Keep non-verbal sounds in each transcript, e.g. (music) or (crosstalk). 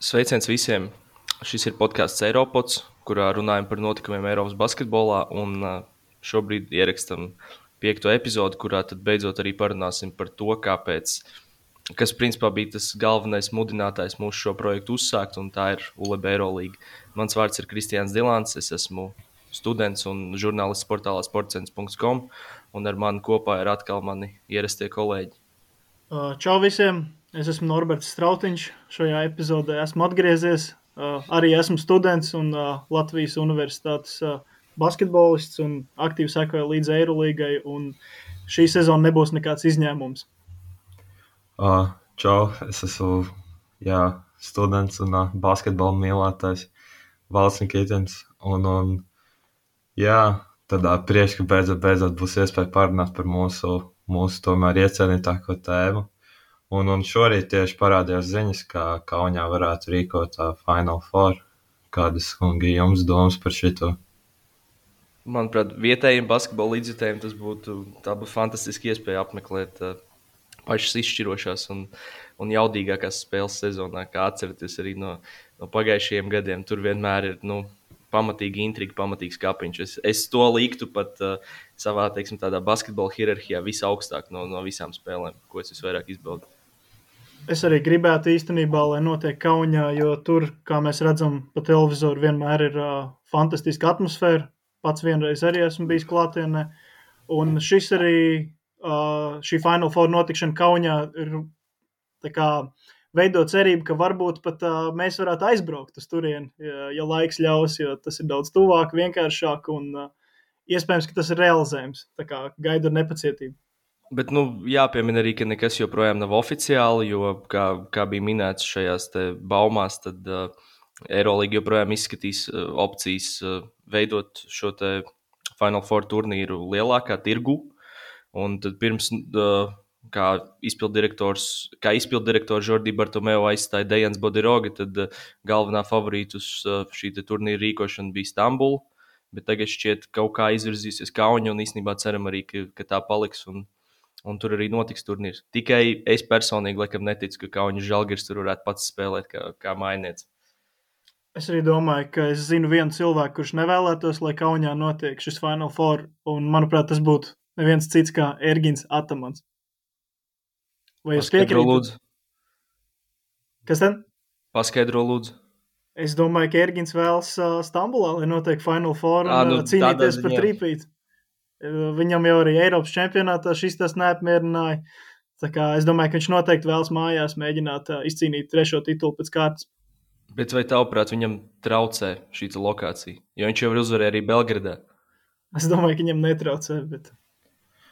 Sveiciens visiem! Šis ir podkāsts Eiropods, kurā runājam par notikumiem Eiropas basketbolā. Un šobrīd ierakstām piekto epizodi, kurā beidzot arī parunāsim par to, kāpēc, kas principā bija tas galvenais mudinātājs mūsu šo projektu uzsākt, un tā ir ULB Eirolīga. Mans vārds ir Kristians Dilants, es esmu students un žurnālists portālā sportcents.com, un ar mani kopā ir atkal mani ierastie kolēģi. Čau visiem! Es esmu Norberts Strautiņš. Šajā epizodē esmu atgriezies. Uh, arī esmu students un uh, Latvijas Universitātes uh, basketbolists un aktīvi sekoju līdz Eirolīgai. Šī sezona nebūs nekāds izņēmums. Čau, es esmu jā, students un basketbola mīlētājs Valsts Nikitins. Un, un, jā, tad prieks, ka beidzot, beidzot būs iespēja parunāt par mūsu, mūsu tomēr iecerētāko tēmu. Un, un šorīt tieši parādījās ziņas, ka Kaunijā varētu rīkot tā Final Four. Kādas kungi jums domas par šito? Manuprāt, vietējiem basketbola līdzjutējiem tas būtu, būtu fantastiski iespēja apmeklēt uh, pašas izšķirošās un, un jaudīgākās spēles sezonā, kā atceraties arī no, no pagājušajiem gadiem. Tur vienmēr ir nu, pamatīgi intriga, pamatīgs kapiņš. Es, es to liktu pat uh, savā teiksim, basketbola hierarhijā visaugstāk no, no visām spēlēm, ko es visvairāk izbaudīju. Es arī gribētu īstenībā, lai notiek Kaunijā, jo tur, kā mēs redzam, pa televizoru vienmēr ir uh, fantastiska atmosfēra. Pats vienreiz arī esmu bijis klātienē. Un šis arī, uh, šī Final Four notikšana Kaunijā ir kā, veido cerību, ka varbūt pat uh, mēs varētu aizbraukt uz turieni, ja, ja laiks ļaus, jo tas ir daudz tuvāk, vienkāršāk un uh, iespējams, ka tas ir realizējams. Tā kā gaidu ar nepacietību. Bet nu, jāpiemina arī, ka nekas joprojām nav oficiāli, jo, kā, kā bija minēts šajās baumās, tad uh, Eirolandā joprojām izskatīs uh, opcijas uh, veidot šo Final Four turnīru lielākā tirgu. Un tad pirms, uh, kā izpilddirektors, kā izpilddirektors Jordi Bartomeu aizstāja Dejans Bodiroga, tad uh, galvenā favorīta uz uh, šī turnīra rīkošanu bija Stambula. Bet tagad šķiet, ka kaut kā izvirzīsies Kaunija, un īstenībā ceram arī, ka, ka tā paliks. Un, un tur arī notiks turnīrs. Tikai es personīgi laikam neticu, ka Kaunis Žalgiris tur varētu pats spēlēt kā, kā mainieks. Es arī domāju, ka es zinu vienu cilvēku, kurš nevēlētos, lai Kaunijā notiek šis Final Four, un manuprāt, tas būtu neviens cits kā Ergins Atamans. Vai jūs piekrītat? Kas tad? Paskaidro, lūdzu. Es domāju, ka Ergins vēlas uh, Stambulā, lai notiek Final Four un à, nu, cīnīties par trīpīti. Viņam jau arī Eiropas čempionātā šis tas neapmierināja. Es domāju, ka viņš noteikti vēlas mājās mēģināt izcīnīt trešo titulu pēc kārtas. Bet vai tavuprāt, viņam traucē šī lokācija? Jo viņš jau ir uzvarējis arī Belgradā. Es domāju, ka viņam netraucē. Bet...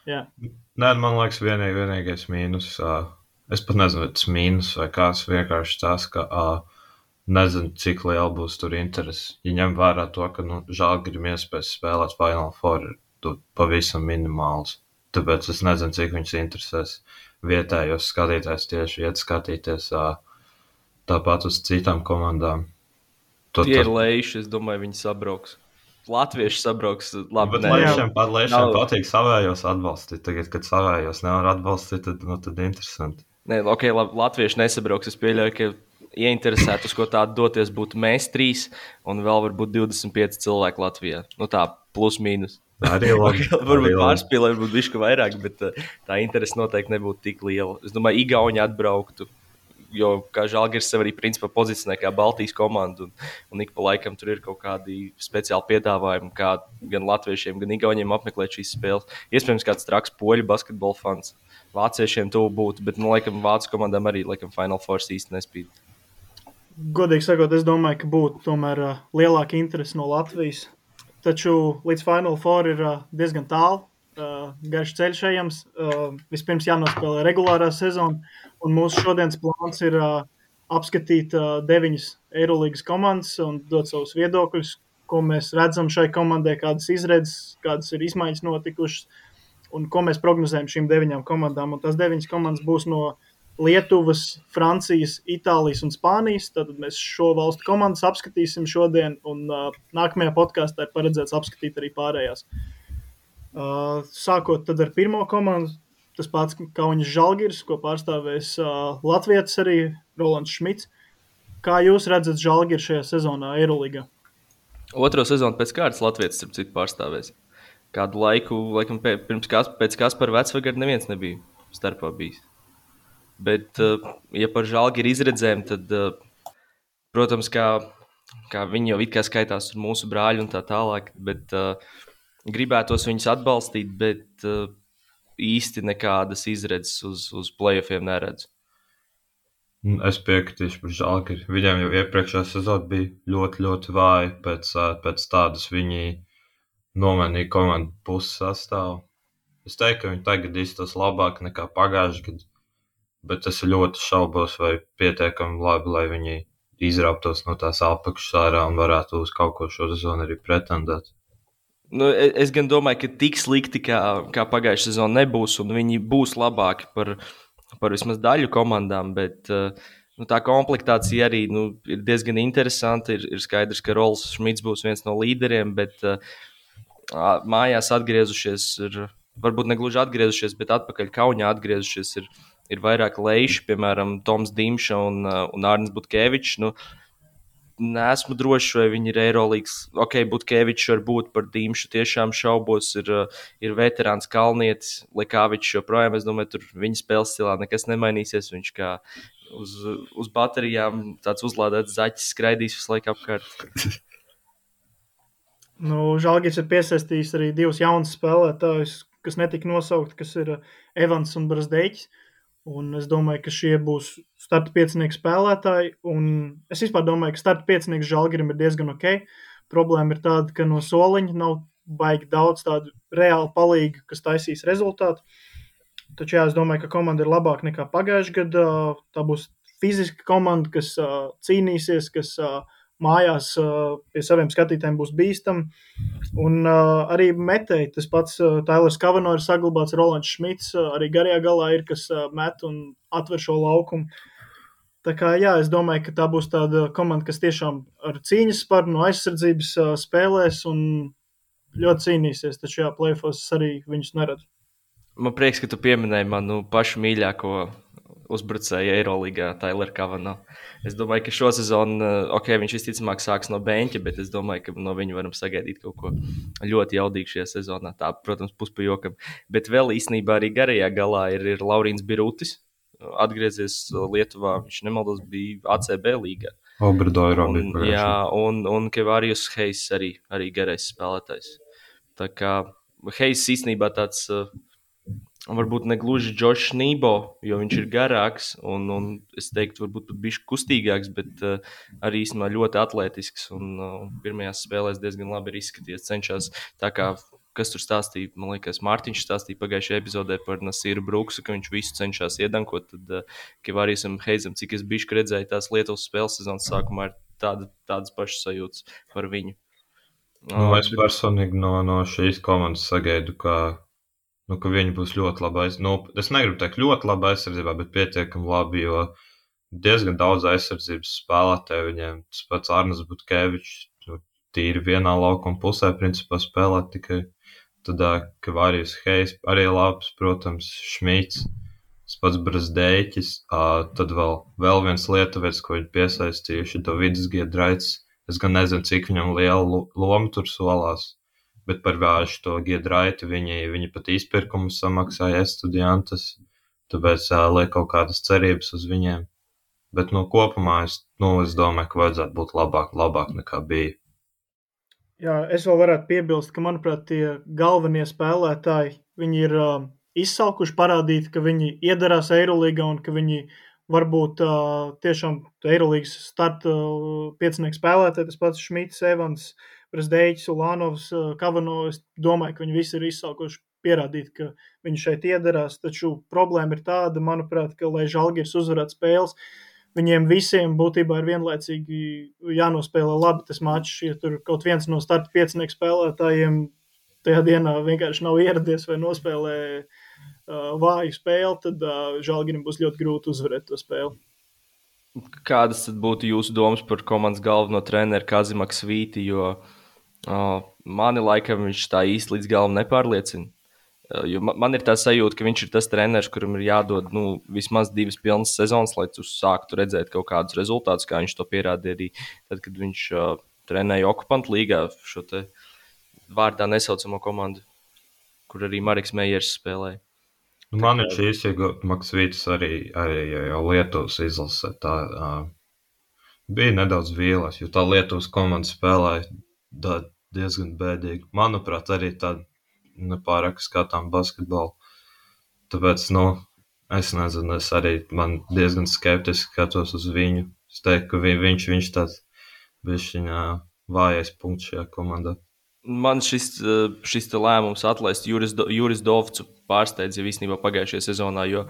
Jā. Nē, man liekas, vienīg, vienīgais mīnus. Uh, es pat nezinu, vai tas mīnus vai kāds vienkārši tas, ka uh, nezinu, cik liela būs tur interese. Ja ņem vērā to, ka nu, žēl, ir iespējas spēlēt Final Four pavisam minimāls. Tāpēc es nezinu, cik viņus interesēs vietējos skatītājs tieši iet skatīties tāpat uz citām komandām. To, Tie ir lejuši, es domāju, viņi sabrauks. Latvieši sabrauks labi. Bet lēšiem, pat, lēšiem patīk savējos atbalstīt. Tagad, kad savējos nevar atbalstīt, tad, nu, tad interesanti. Nē, ok, labi, latvieši nesabrauks. Es pieļauju, ka ieinteresēti uz ko tādu doties būtu mēs trīs un vēl varbūt 25 cilvēki Latvijā. Nu tā, plus mīnus. Arī labi. varbūt pārspīlēt, varbūt ka vairāk, bet uh, tā interese noteikti nebūtu tik liela. Es domāju, Igauni atbrauktu. Jo, kā Žalgiris sev arī principā pozicionē kā Baltijas komanda, un, un ik pa laikam tur ir kaut kādi speciāli piedāvājumi, kā gan latviešiem, gan igauniem apmeklēt šīs spēles. Iespējams, kāds traks poļu basketbola fans. Vāciešiem to būtu, bet, nu, laikam, vācu komandām arī, laikam, Final Force īsti nespīd. Godīgi sakot, es domāju, ka būtu tomēr uh, lielāka interese no Latvijas Taču līdz Final Four ir uh, diezgan tālu. Uh, garš ceļš ejams. Uh, vispirms jānospēlē regulārā sezona, un mūsu šodienas plāns ir apskatīt deviņas Eirolandes komandas un dot savus viedokļus, ko mēs redzam šai komandai, kādas izredzes, kādas ir izmaiņas notikušas, un ko mēs prognozējam šīm deviņām komandām. Un tās deviņas komandas būs no uh, Lietuvas, Francijas, Itālijas un Spānijas. Tad mēs šo valstu komandas apskatīsim šodien, un uh, nākamajā podkāstā ir paredzēts apskatīt arī pārējās. Uh, sākot ar pirmo komandu, tas pats Kaunis Žalgiris, ko pārstāvēs uh, Latvijas arī Rolands Šmits. Kā jūs redzat, Žalgiris šajā sezonā Eirolandā? Otro sezonu pēc kārtas Latvijas starp citu pārstāvēs. Kādu laiku, laikam, pirms kas, pēc Kaspara vecvagara neviens nebija starpā bijis. Bet, uh, ja par Žalgiru izredzēm, tad, uh, protams, kā, kā viņi jau it kā skaitās mūsu brāļi un tā tālāk, bet uh, gribētos viņus atbalstīt, bet īsti nekādas izredzes uz, uz playoffiem neredzu. Es piekritīšu par Žalgiri. Viņiem jau iepriekšējā sezonā bija ļoti, ļoti vāja. Pēc, pēc tādas viņi nomainīja komandu puses sastāvu. Es teiktu, ka viņi tagad izstāsta labāk nekā pagājušajā gadā, bet es ļoti šaubos, vai pietiekami labi, lai viņi izrāptos no tās apakšas ārā un varētu uz kaut ko šo sezonu arī pretendēt. Nu, e, es gan domāju, ka tik slikti kā, kā pagājušā sezona nebūs, un viņi būs labāki par par vismaz daļu komandām, bet uh, nu, tā komplektācija arī nu, ir diezgan interesanta. Ir, ir skaidrs, ka Rols Šmits būs viens no līderiem, bet uh, mājās atgriezušies, ir, varbūt ne gluži atgriezušies, bet atpakaļ Kaunijā atgriezušies. Ir, ir vairāk lejuši, piemēram, Toms Dimša un, uh, un Arnēs Butkevičs. Nu, Nesmu drošs, vai viņi ir Eirolandes. Ok, Butkevičs var būt par Dīmšu, tiešām šaubos. Ir, uh, ir veterāns Kalnietis, Lekāvičs joprojām. Es domāju, tur viņa spēles stilā nekas nemainīsies. Viņš kā uz, uz baterijām tāds uzlādēts zaķis skraidīs visu laiku apkārt. (laughs) Nu, Žalgis ir piesaistījis arī divus jaunus spēlētājus, kas netika nosaukti, kas ir uh, Evans un Brasdeļs. Un es domāju, ka šie būs starta piecinieku spēlētāji. Es vispār domāju, ka starta piecinieks Žalgirim ir diezgan ok. Problēma ir tāda, ka no soliņa nav baigi daudz tādu reāli palīgu, kas taisīs rezultātu. Taču jā, es domāju, ka komanda ir labāka nekā pagājušajā gadā. Tā būs fiziska komanda, kas uh, cīnīsies, kas uh, mājās pie saviem skatītājiem būs bīstami. Un uh, arī metēji tas pats uh, Tailers Kavano ir saglabāts, Rolands Šmits arī garajā galā ir, kas met un atver šo laukumu. Tā kā jā, es domāju, ka tā būs tāda komanda, kas tiešām ar cīņas spārnu no aizsardzības spēlēs un ļoti cīnīsies. Taču jā, plēfos arī viņus neredzu. Man prieks, ka tu pieminēji manu pašu mīļāko uzbrucēju Eirolandā, Tailera Kavano. Es domāju, ka šo sezonu, eh, ok, viņš visticamāk sāks no beņķa, bet es domāju, ka no viņa varam sagaidīt kaut ko ļoti jaudīgu šajā sezonā. Tā, protams, puspajokam. Bet vēl īstenībā arī garajā galā ir, ir Laurīns Birutis. Atgriezies Lietuvā, viņš nemaldos, bija ACB līgā. Obradoira un, jā, un, un Kevārijus Heis arī, arī garais spēlētājs. Tā kā Heis īstenībā tāds uh, varbūt ne gluži Džošs Nībo, jo viņš ir garāks un, un es teiktu, varbūt pat bišķi kustīgāks, bet uh, arī īstenībā ļoti atletisks un uh, pirmajās spēlēs diezgan labi ir izskaties. Cenšas tā kā. Kas tur stāstīja? Man liekas, Mārtiņš stāstīja pagājušajā epizodē par Nasīru Bruksu, ka viņš visu cenšas iedankot. Tad, uh, Kevārijam Heizam, cik es biju redzējis, tās Lietuvas spēles sezonas sākumā ir tāda, tādas pašas sajūtas par viņu. Nu, es personīgi no, no šīs komandas sagaidu, ka nu, ka viņi būs ļoti labi aizsardzībā. Nu, es negribu teikt ļoti labi aizsardzībā, bet pietiekami labi, jo diezgan daudz aizsardzības spēlētāju viņiem. Tas pats Arnēs Butkevičs, nu, tīri vienā laukuma pusē, principā spēlē tikai. Tad Kavārijas Heis arī labs, protams, Šmīts, tas pats Brazdēķis, tad vēl, vēl viens lietuvietis, ko viņi piesaistījuši, Davids Giedraits. Es gan nezinu, cik viņam liela loma tur solās bet par vāšu to Giedraitu viņi, viņi pat izpirkumu samaksāja estudiantus, tāpēc liek kaut kādas cerības uz viņiem. Bet nu, kopumā es, nu, es domāju, ka vajadzētu būt labāk, labāk nekā bija. Jā, es vēl varētu piebilst, ka, manuprāt, tie galvenie spēlētāji, viņi ir uh, izsalkuši parādīt, ka viņi iedarās Eirolīgā un ka viņi varbūt uh, tiešām Eirolīgas starta uh, piecinieku spēlētāji, tas pats Šmits, Evans, uh, Prezdeģis, Ulānovs, eh, Kavano. Es domāju, ka viņi visi ir izsaukuši pierādīt, ka viņi šeit iedarās. Taču problēma ir tāda, manuprāt, ka, lai Žalgiris uzvarētu spēles, viņiem visiem būtībā ir vienlaicīgi jānospēlē labi tas mačs. Ja tur kaut viens no starta piecinieku spēlētājiem tajā dienā vienkārši nav ieradies vai nospēlē uh, vāju spēli, tad uh, Žalgirim būs ļoti grūti uzvarēt to spēli. Kādas būtu jūsu domas par komandas galveno treneru Kazimaku Svīti? Jo uh, Uh, mani laikam viņš tā īsti līdz galam nepārliecina. Jo man ir tā sajūta, ka viņš ir tas treneris, kuram ir jādod nu, vismaz divas pilnas sezonas, lai tu sāktu redzēt kaut kādus rezultātus, kā viņš to pierādīja arī tad, kad viņš uh, trenēja okupantu līgā šo vārdā nesaucamo komandu, kur arī Marks Meijers spēlēja. Nu, man ir šīs Maksvītas arī, arī jau Lietuvas izlase. Tā uh, bija nedaudz vīlās, jo tā Lietuvas komanda spēlēja diezgan bēdīgi. Manuprāt, arī tāda nepārāk skatām basketbolu. Tāpēc, nu, es nezinu, es arī man diezgan skeptiski skatos uz viņu. Es teiktu, ka vi, viņš, viņš tāds bija vājais punkts šajā komandā. Man šis, šis lēmums atlaist Juris, Juris Dovcu pārsteidz jau īstenībā pagājušajā sezonā, jo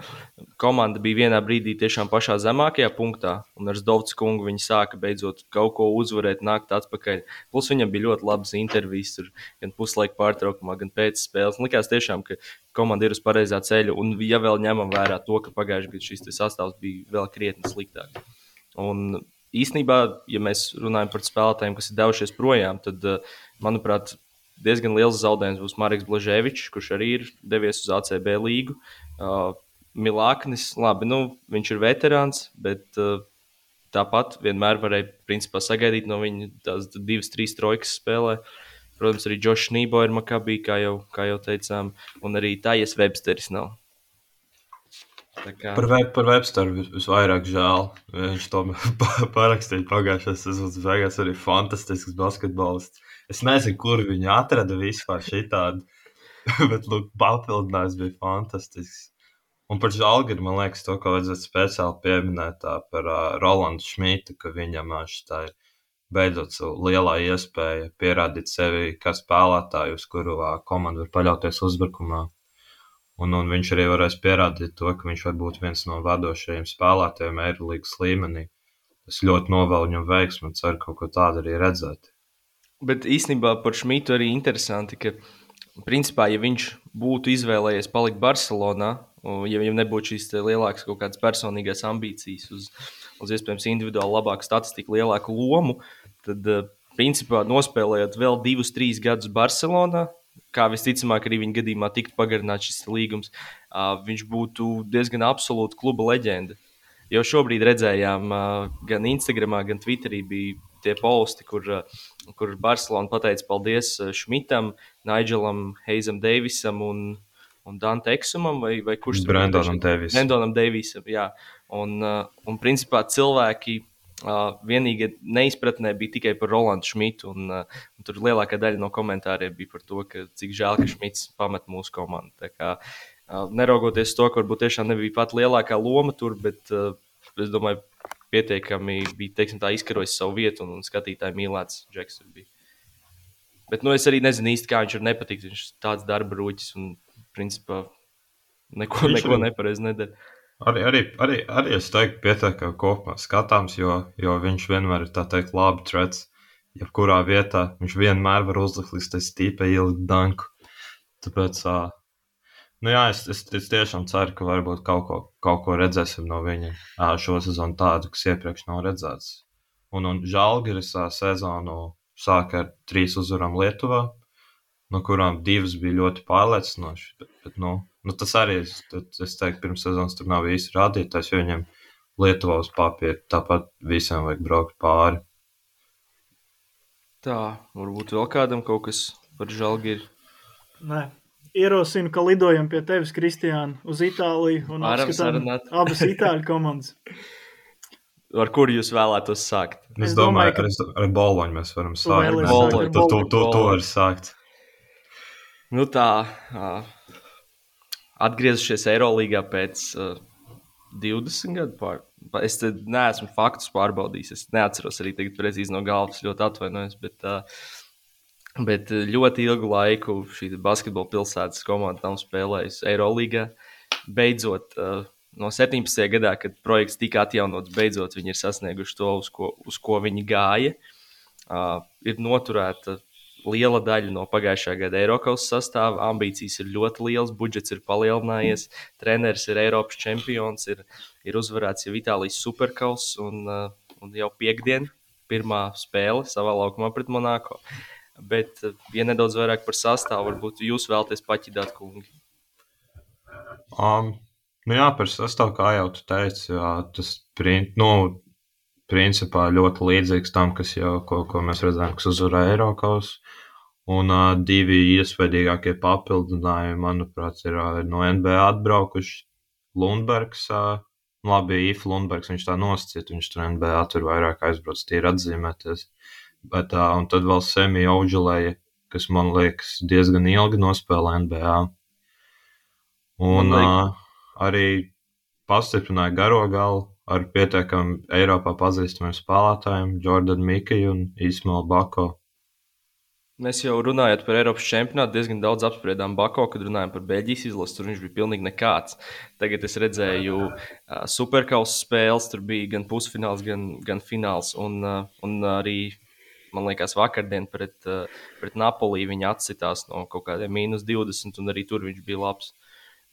komanda bija vienā brīdī tiešām pašā zemākajā punktā, un ar Zdovcu kungu viņi sāka beidzot kaut ko uzvarēt, nākt atpakaļ. Plus viņam bija ļoti labas intervijas, tur, gan puslaika pārtraukumā, gan pēc spēles. Man likās tiešām, ka komanda ir uz pareizā ceļa, un ja vēl ņemam vērā to, ka pagājušajā gadā šis sastāvs bija vēl krietni sliktāks. Un īsnībā, ja mēs runājam par spēlētājiem, kas ir devušies projām, tad, manuprāt, diezgan liels zaudējums būs Marks Blaževičs, kurš arī ir devies uz ACB līgu. Uh, Milāknis, labi, nu, viņš ir veterāns, bet uh, tāpat vienmēr varēja principā, sagaidīt no viņa tās divas, trīs trojkas spēlē. Protams, arī Džošs Nībo ir Makabī, kā jau, kā jau teicām, un arī Tājas Websteris nav. Kā... Par, web, par Websteru vis, visvairāk žēl. Viņš to (laughs) parakstīja pagājušajā sezonas beigās. Arī fantastisks basketbolists. Es nezinu, kur viņi atrada vispār šitādu, (laughs) bet nu, papildinājums bija fantastisks. Un par Žalgiru man liekas, to, ko vajadzētu speciāli pieminēt par uh, Rolandu Šmitu, ka viņam šitā ir beidzot lielā iespēja pierādīt sevi kā spēlētāju, uz kuru uh, komanda var paļauties uzbrukumā. Un, un viņš arī varēs pierādīt to, ka viņš var būt viens no vadošajiem spēlētājiem Eirolandes līmenī. Es ļoti novēlu viņam veiksmu un ceru kaut ko tādu arī redzēt. Bet īstenībā par Šmitu arī interesanti, ka, principā, ja viņš būtu izvēlējies palikt Barcelonā, ja viņam nebūtu šīs lielākas kaut kādas personīgās ambīcijas, uz, uz iespējams individuāli labāku statistiku, lielāku lomu, tad, eh, principā, nospēlējot vēl divus, trīs gadus Barcelonā, kā visticamāk arī viņa gadījumā tiktu pagarināts šis līgums, viņš būtu diezgan absolūta kluba leģenda. Jau šobrīd redzējām, gan Instagram, gan Twitterī bija tie posti, kur, kur Barcelona pateica paldies Šmitam, Nigelam, Heizam Deivisam un, un Dante Eksumam, vai, vai kurš tur bija? Brandonam Deivisam. Jā. Un, un principā cilvēki Uh, vienīgā neizpratnē bija tikai par Rolandu Šmitu. Un, uh, un tur lielākā daļa no komentāriem bija par to, ka cik žēl, ka Šmits pamet mūsu komandu. Tā kā, uh, neraugoties to, ka varbūt tiešām nebija pat lielākā loma tur, bet uh, es domāju, pietiekami bija teiksim, tā, izkarojis savu vietu un, un skatītāji mīlēts Džeks. Bet nu, es arī nezinu īsti, kā viņš ir nepatiks. Viņš ir tāds darba rūķis un principā neko, viņš neko nepareizi nedara. Arī, arī, arī, arī es teiktu, pietiekami kopumā skatāms, jo, jo viņš vienmēr ir tā teikt, labi trets. Jebkurā vietā viņš vienmēr var uzlikt līdz tai stīpai ielikt danku. Tāpēc uh, Nu, jā, es, es, es tiešām ceru, ka varbūt kaut ko, kaut ko redzēsim no viņa šo sezonu tādu, kas iepriekš nav redzēts. Un, un Žalgiris sezonu sāka ar trīs uzvarām Lietuvā, no kurām divas bija ļoti pārliecinošas. Bet, bet, nu, nu, tas arī, es, es teiktu, pirms sezonas tur nav īsti rādītājs, jo viņiem Lietuvā uz papīra tāpat visiem vajag braukt pāri. Tā, varbūt vēl kādam kaut kas par Žalgiri. Nē, ierosinu, ka lidojam pie tevis, Kristiāna, uz Itāliju un apskatām (laughs) abas itāļu komandas. Ar kuru jūs vēlētos sākt? Es, es domāju, ka ar, ar Boloņu mēs varam sākt. Boloņu. To, to, to, to var sākt. Nu tā, atgriezušies Eirolandā pēc uh, 20 gadu pār. Es neesmu faktus pārbaudījis. Es neatceros arī tagad precīzi no galvas, ļoti atvainojos. Bet, uh, Bet eh, ļoti ilgu laiku šī basketbola pilsētas komanda nav spēlējusi Eirolandā. Beidzot, eh, no 17. gadā, kad projekts tika atjaunots, beidzot viņi ir sasnieguši to, uz ko, uz ko viņi gāja. Uh, ir noturēta liela daļa no pagājušā gada Eiropas sastāvā. Ambīcijas ir ļoti lielas, budžets ir palielinājies, treneris ir Eiropas čempions, ir, ir uzvarēts jau Itālijas superkaus un, uh, un jau piekdien pirmā spēle savā laukumā pret Monako. Uh, Bet, eh, ja nedaudz vairāk par sastāvu, varbūt jūs vēlaties paķidāt kungi. Um, nu jā, par sastāvu, kā jau tu teici, jā, tas print, nu, principā ļoti līdzīgs tam, kas jau, ko, ko mēs redzējām, kas uzvarēja Eiropas. Un uh, divi iespaidīgākie papildinājumi, manuprāt, ir uh, no NBA atbraukuši. Lundbergs, uh, labi, If Lundbergs, viņš tā nosacīja, viņš tur NBA tur vairāk aizbrauc, tie ir atzīmēties. Bet, uh, un tad vēl Semi Auģelēja, kas man liekas diezgan ilgi nospēlē NBA. Un uh, arī pastiprināja garo galu ar pietiekami Eiropā pazīstamiem spēlētājiem, Jordanu Mikiju un Ismailu Bako. Mēs jau runājot par Eiropas čempionātu, diezgan daudz apspriedām Bako, kad runājām par Beļģijas izlasi. Tur viņš bija pilnīgi nekāds. Tagad es redzēju uh, superkausa spēles, tur bija gan pusfināls, gan, gan fināls. Un, uh, un arī, man liekas, vakardien pret, uh, pret Napoli viņa atsitās no kaut kādiem mīnus 20, un arī tur viņš bija labs.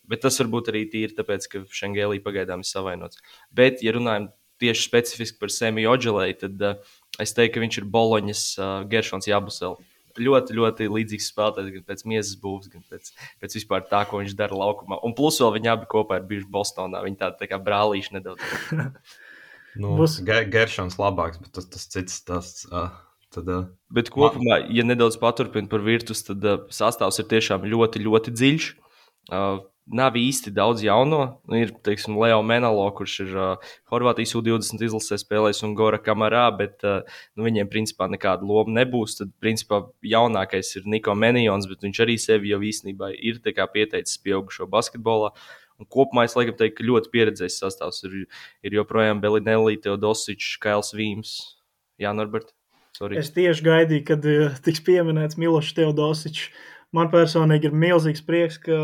Bet tas varbūt arī tīri tāpēc, ka Šengēlī pagaidām ir savainots. Bet, ja runājam tieši specifiski par Semiju Oģelēju, tad uh, es teiktu, ka viņš ir Boloņas uh, Geršons Jabusels. Ļoti, ļoti līdzīgs spēlētājs gan pēc miesas būvs, gan pēc, pēc vispār tā, ko viņš dara laukumā. Un plus vēl viņi abi kopā ir bijuši Bostonā. Viņi tādi tā kā brālīši nedaudz. (laughs) nu, Būs... Geršons labāks, bet tas, tas cits tas. Uh... Tad, uh, Bet kopumā, ja nedaudz paturpināt par virtuves, tad uh, sastāvs ir tiešām ļoti, ļoti dziļš. Uh, nav īsti daudz jauno. Nu, ir, teiksim, Leo Menalo, kurš ir uh, Horvātijas U20 izlasē spēlējis, un Gora Kamarā, bet uh, nu, viņiem principā nekāda loma nebūs. Tad, principā, jaunākais ir Niko Menijons, bet viņš arī sevi jau īstenībā ir pieteicis pieaugušo basketbolā. Un kopumā es laikam teiktu, ka ļoti pieredzējis sastāvs ir, ir joprojām Belinelli, Teodosičs, Kails Vīms, Jā, Norbert. Sorry. Es tieši gaidīju, kad uh, tiks pieminēts Milošs Teodosičs. Man personīgi ir milzīgs prieks, ka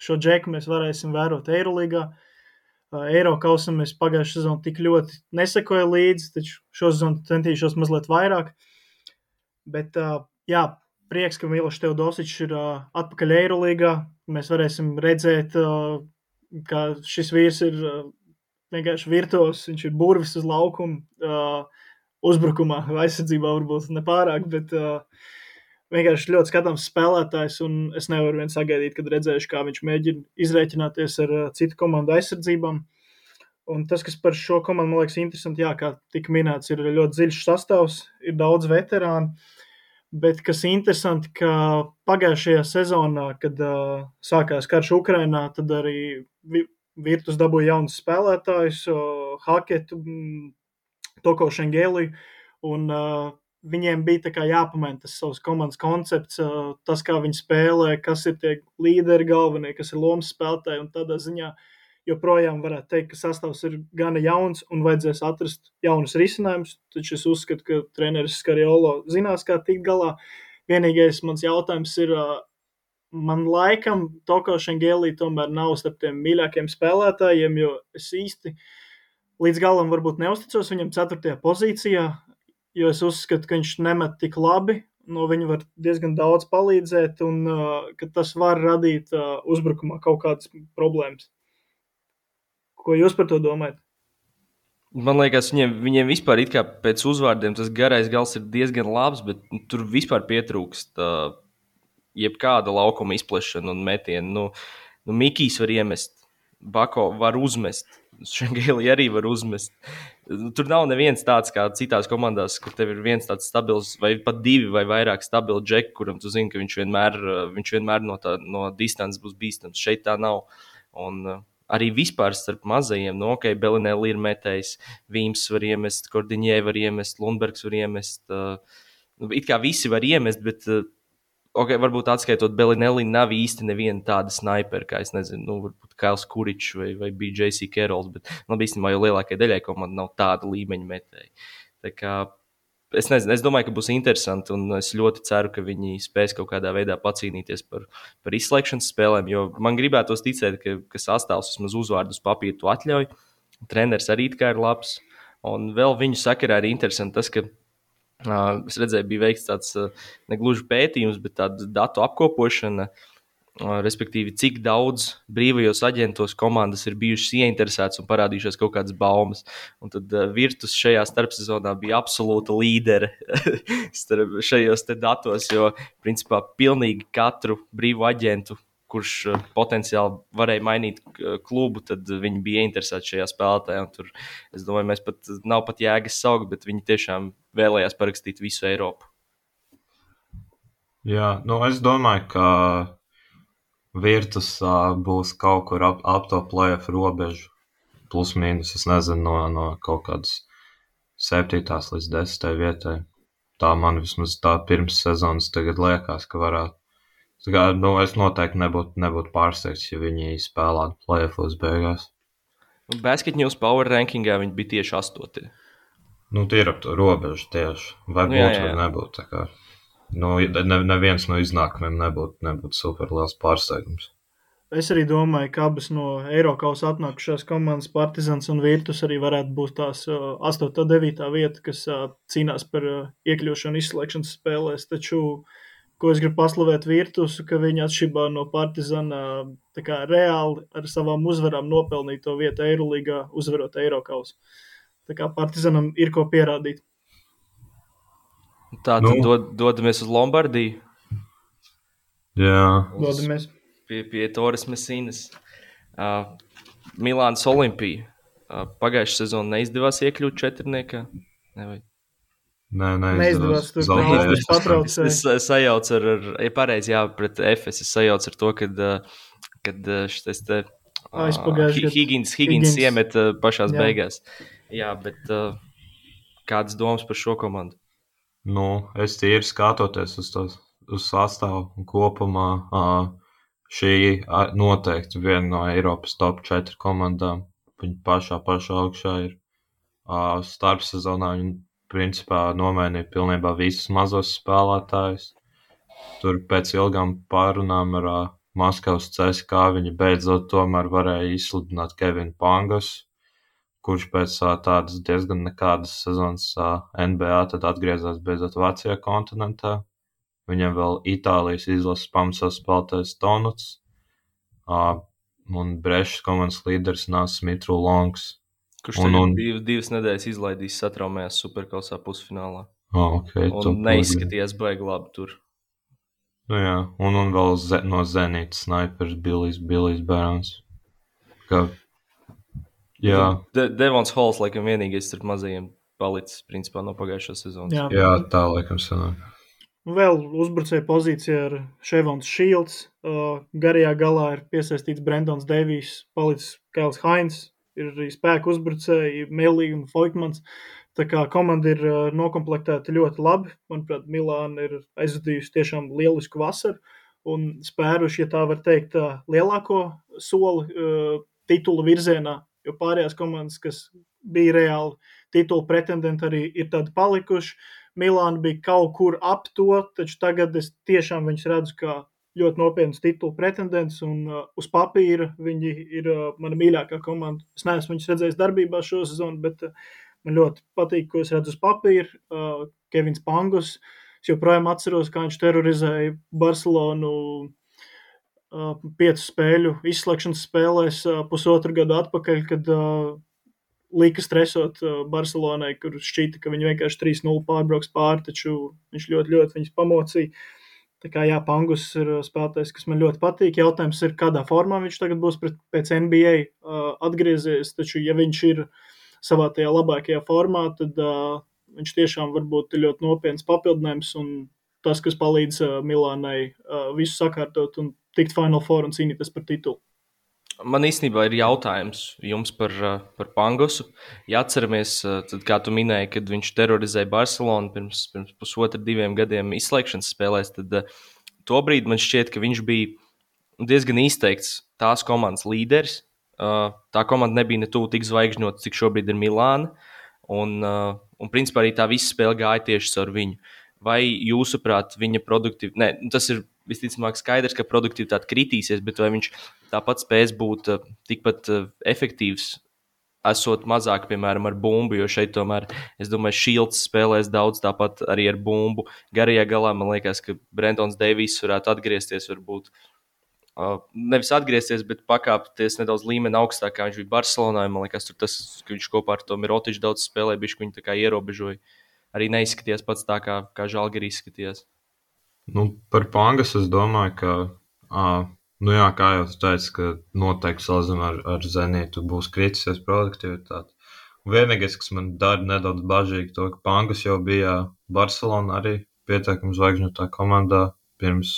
šo džeku mēs varēsim vērot Eirolandā. Eiropausam es pagājušā sezonā tik ļoti nesekoju līdzi, taču šo sezonu centīšos mazliet vairāk. Bet, jā, prieks, ka Miloš Teodosičs ir atpakaļ Eirolandā. Mēs varēsim redzēt, ka šis vīrs ir vienkārši virtuos, viņš ir burvis uz laukuma, uzbrukumā, aizsardzībā varbūt nepārāk, bet uh, vienkārši ļoti skatāms spēlētājs, es nevaru vien sagaidīt, kad redzēšu, kā viņš mēģina izreikināties ar uh, citu komandu aizsardzībām. Un tas, kas par šo komandu man liekas interesanti, jā, kā tika minēts, ir ļoti dziļš sastāvs, ir daudz veterānu. Bet kas interesanti, ka pagājušajā sezonā, kad uh, sākās karš Ukrajinā, tad arī Virtus dabūja jaunus spēlētājus, uh, Haketu, Toko Šengēliju. Un uh, viņiem bija jāpamaina tas savs komandas koncepts, tas, kā viņi spēlē, kas ir tie līderi galvenie, kas ir lomas spēlētāji. Tādā ziņā joprojām varētu teikt, ka sastāvs ir gana jauns un vajadzēs atrast jaunus risinājumus. Taču es uzskatu, ka treneris Skariolo zinās, kā tikt galā. Vienīgais mans jautājums ir. Man laikam Toko Šengēlī tomēr nav starp tiem mīļākajiem spēlētājiem, jo es īsti līdz galam varbūt neusticos viņam 4. pozīcijā jo es uzskatu, ka viņš nemet tik labi. No viņa var diezgan daudz palīdzēt, un uh, tas var radīt uh, uzbrukumā kaut kādas problēmas. Ko jūs par to domājat? Man liekas, viņiem, viņiem vispār pēc uzvārdiem tas garais gals ir diezgan labs, bet nu, tur vispār pietrūkst uh, jebkāda laukuma izplešana un metiena. Nu, nu, Mikijs var iemest, Bako var uzmest, (laughs) Šangēlī arī var uzmest. Tur nav neviens tāds kā citās komandās, kur tev ir viens tāds stabils, vai pat divi vai vairāk stabili džeki, kuram tu zini, ka viņš vienmēr, viņš vienmēr no, tā, no distances būs bīstams. Šeit tā nav. Un, uh, arī vispār starp mazajiem, no nu, ok, Belinēlī ir metējis, Vīms var iemest, Kordiņē var iemest, Lundbergs var iemest. Uh, it kā visi var iemest, bet uh, okay, varbūt atskaitot Belinelli, nav īsti neviena tāda snipera, kā es nezinu, nu, varbūt Kails Kuričs vai, vai bija JC Kerols, bet nu, īstenībā jau lielākajai daļai komandai nav tāda līmeņa metēji. Tā kā Es, nezinu, es domāju, ka būs interesanti, un es ļoti ceru, ka viņi spēs kaut kādā veidā pacīnīties par, par izslēgšanas spēlēm. Jo man gribētos ticēt, ka, ka sastāvs vismaz uzvārdus papīru atļauj. Treneris arī ir labs. Un vēl viņu sakarā ir interesanti tas, ka Es redzēju, bija veikts tāds negluži pētījums, bet tāda datu apkopošana. Respektīvi, cik daudz brīvajos aģentos komandas ir bijušas ieinteresētas un parādījušās kaut kādas baumas. Un tad Virtus šajā starpsezonā bija absolūta līdere (laughs) šajos datos, jo principā pilnīgi katru brīvu aģentu kurš potenciāli varēja mainīt klubu, tad viņi bija interesēti šajā spēlētājā. Tur, es domāju, mēs pat nav pat jēgas saukt, bet viņi tiešām vēlējās parakstīt visu Eiropu. Jā, nu es domāju, ka Virtus uh, būs kaut kur ap, ap to playoff robežu. Plus mīnus, es nezinu, no, no kaut kādas 7. līdz 10. vietai. Tā man vismaz tā pirms sezonas tagad liekas, ka varētu. Tā kā, nu, es noteikti nebūtu, nebūtu pārsteigts, ja viņi spēlētu playoffos beigās. Basket News Power rankingā viņi bija tieši 8. Nu, tie ir ap to robežu tieši. Vai būtu, nu, jā. vai nebūtu. Nu, ne, neviens no iznākumiem nebūtu, nebūtu super liels pārsteigums. Es arī domāju, ka abas no Eiropas atnākušās komandas, Partizans un Virtus, arī varētu būt tās 8. un 9. vieta, kas cīnās par iekļūšanu izslēgšanas spēlēs. Taču, ko es gribu paslavēt Virtusu, ka viņi atšķirībā no Partizana kā, reāli ar savām uzvarām nopelnīja to vietu Eirolandā, uzvarot Eiropas. Tā kā Partizanam ir ko pierādīt. Tā tad nu. dod, dodamies uz Lombardiju. Jā, dodamies. Pie, pie Toras Mesīnas. Uh, Milānas Olimpija. Uh, Pagājušā sezonā neizdevās iekļūt četrniekā. Nevajag. Nē, nē, neizdevās. Tur tas patraucēja. Es, es sajaucu ar, ar ja pareizi, jā, pret FS. Es sajaucu ar to, kad, kad šis te. Aizpagājušajā. Higgins, Higgins iemet pašās jā. beigās. Jā, bet kādas domas par šo komandu? Nu, es tīri skatoties uz to uz sastāvu kopumā, šī noteikti viena no Eiropas top 4 komandām. Viņa pašā, pašā augšā ir starpsezonā. Viņa principā nomainīja pilnībā visus mazos spēlētājus. Tur pēc ilgām pārunām ar Maskavas CSK viņi beidzot tomēr varēja izsludināt Kevinu Pangasu kurš pēc tādas diezgan nekādas sezonas NBA tad atgriezās beidzot Vācijā kontinentā. Viņam vēl Itālijas izlases pamatsās spēlētājs Tonuts un Brešas komandas līderis Nācis Mitru Longs. Kurš un, un... Div, divas nedēļas izlaidīs satraumējās superkausā pusfinālā. Oh, okay, un neizskatījās baigi labi tur. Nu jā, un, un vēl ze, no Zenītas snipers Bilijs, Bilijs Bērns. Kā Jā, De Devons Halls laikam vienīgais starp mazajiem palicis principā no pagājušās sezonas. Jā, Jā tā laikam sanāk. Vēl uzbrucēja pozīcijā ar Ševons Shields. Uh, garajā galā ir piesaistīts Brendons Devijs, palicis Kails Hains, ir arī spēku uzbrucēji Melī un Foikmans. Tā kā komanda ir uh, nokomplektēta ļoti labi. Manuprāt, Milāna ir aizvadījusi tiešām lielisku vasaru un spēruši, ja tā var teikt, uh, lielāko soli uh, titula virzienā jo pārējās komandas, kas bija reāli titulu pretendenti, arī ir tādi palikuši. Milāna bija kaut kur ap to, taču tagad es tiešām viņus redzu kā ļoti nopietnus titulu pretendents, un uh, uz papīra viņi ir uh, mana mīļākā komanda. Es neesmu viņus redzējis darbībā šo sezonu, bet uh, man ļoti patīk, ko es redzu uz papīra. Uh, Kevins Pangus. Es joprojām atceros, kā viņš terorizēja Barcelonu piecu spēļu izslēgšanas spēlēs pusotru gadu atpakaļ, kad lika stresot Barcelonai, kur šķita, ka viņi vienkārši 3-0 pārbrauks pāri, taču viņš ļoti, ļoti viņus pamocīja. Tā kā jā, Pangus ir spēlētājs, kas man ļoti patīk. Jautājums ir, kādā formā viņš tagad būs pret, pēc NBA uh, atgriezies. Taču, ja viņš ir savā tajā labākajā formā, tad uh, viņš tiešām var būt ļoti nopietns papildinājums un tas, kas palīdz uh, Milānai uh, visu sakārtot un tikt Final Four un cīnīties par titulu. Man īstenībā ir jautājums jums par, eh, par Pangosu. Ja atceramies, eh, tad, kā tu minēji, kad viņš terorizēja Barcelonu pirms, pirms pusotra, diviem gadiem izslēgšanas spēlēs, tad uh, tobrīd man šķiet, ka viņš bija diezgan izteikts tās komandas līderis. Tā komanda nebija ne tuvu tik zvaigžņota, cik šobrīd ir Milāna. Un, un principā arī tā visa spēle gāja tieši caur viņu. Vai jūsuprāt, viņa produktivitāte, tas ir visticamāk skaidrs, ka produktivitāte kritīsies, bet vai viņš tāpat spēs būt uh, tikpat uh, efektīvs, esot mazāk, piemēram, ar bumbu, jo šeit tomēr, es domāju, Šīls spēlēs daudz, tāpat arī ar bumbu. Garajā galā man liekas, ka Brendons Deivijs varētu atgriezties, varbūt. Uh, nevis atgriezties, bet pakāpties nedaudz līmeni augstāk, kā viņš bija Barcelonā. Man liekas, tas, ka viņš kopā ar to Mirotiču daudz spēlēja, bija kā ierobežoja. Arī neizskatījās pats tā, kā, kā Žalgiris izskatījās. Nu, par Pangas es domāju, ka uh, Nu jā, kā jau teicu, ka noteikti salīdzinājumā ar, ar Zenītu būs kritusies produktivitāte. Vienīgais, kas man dara nedaudz bažīgi, to, ka Pankas jau bija Barcelona arī pietiekami zvaigžņotā komandā pirms,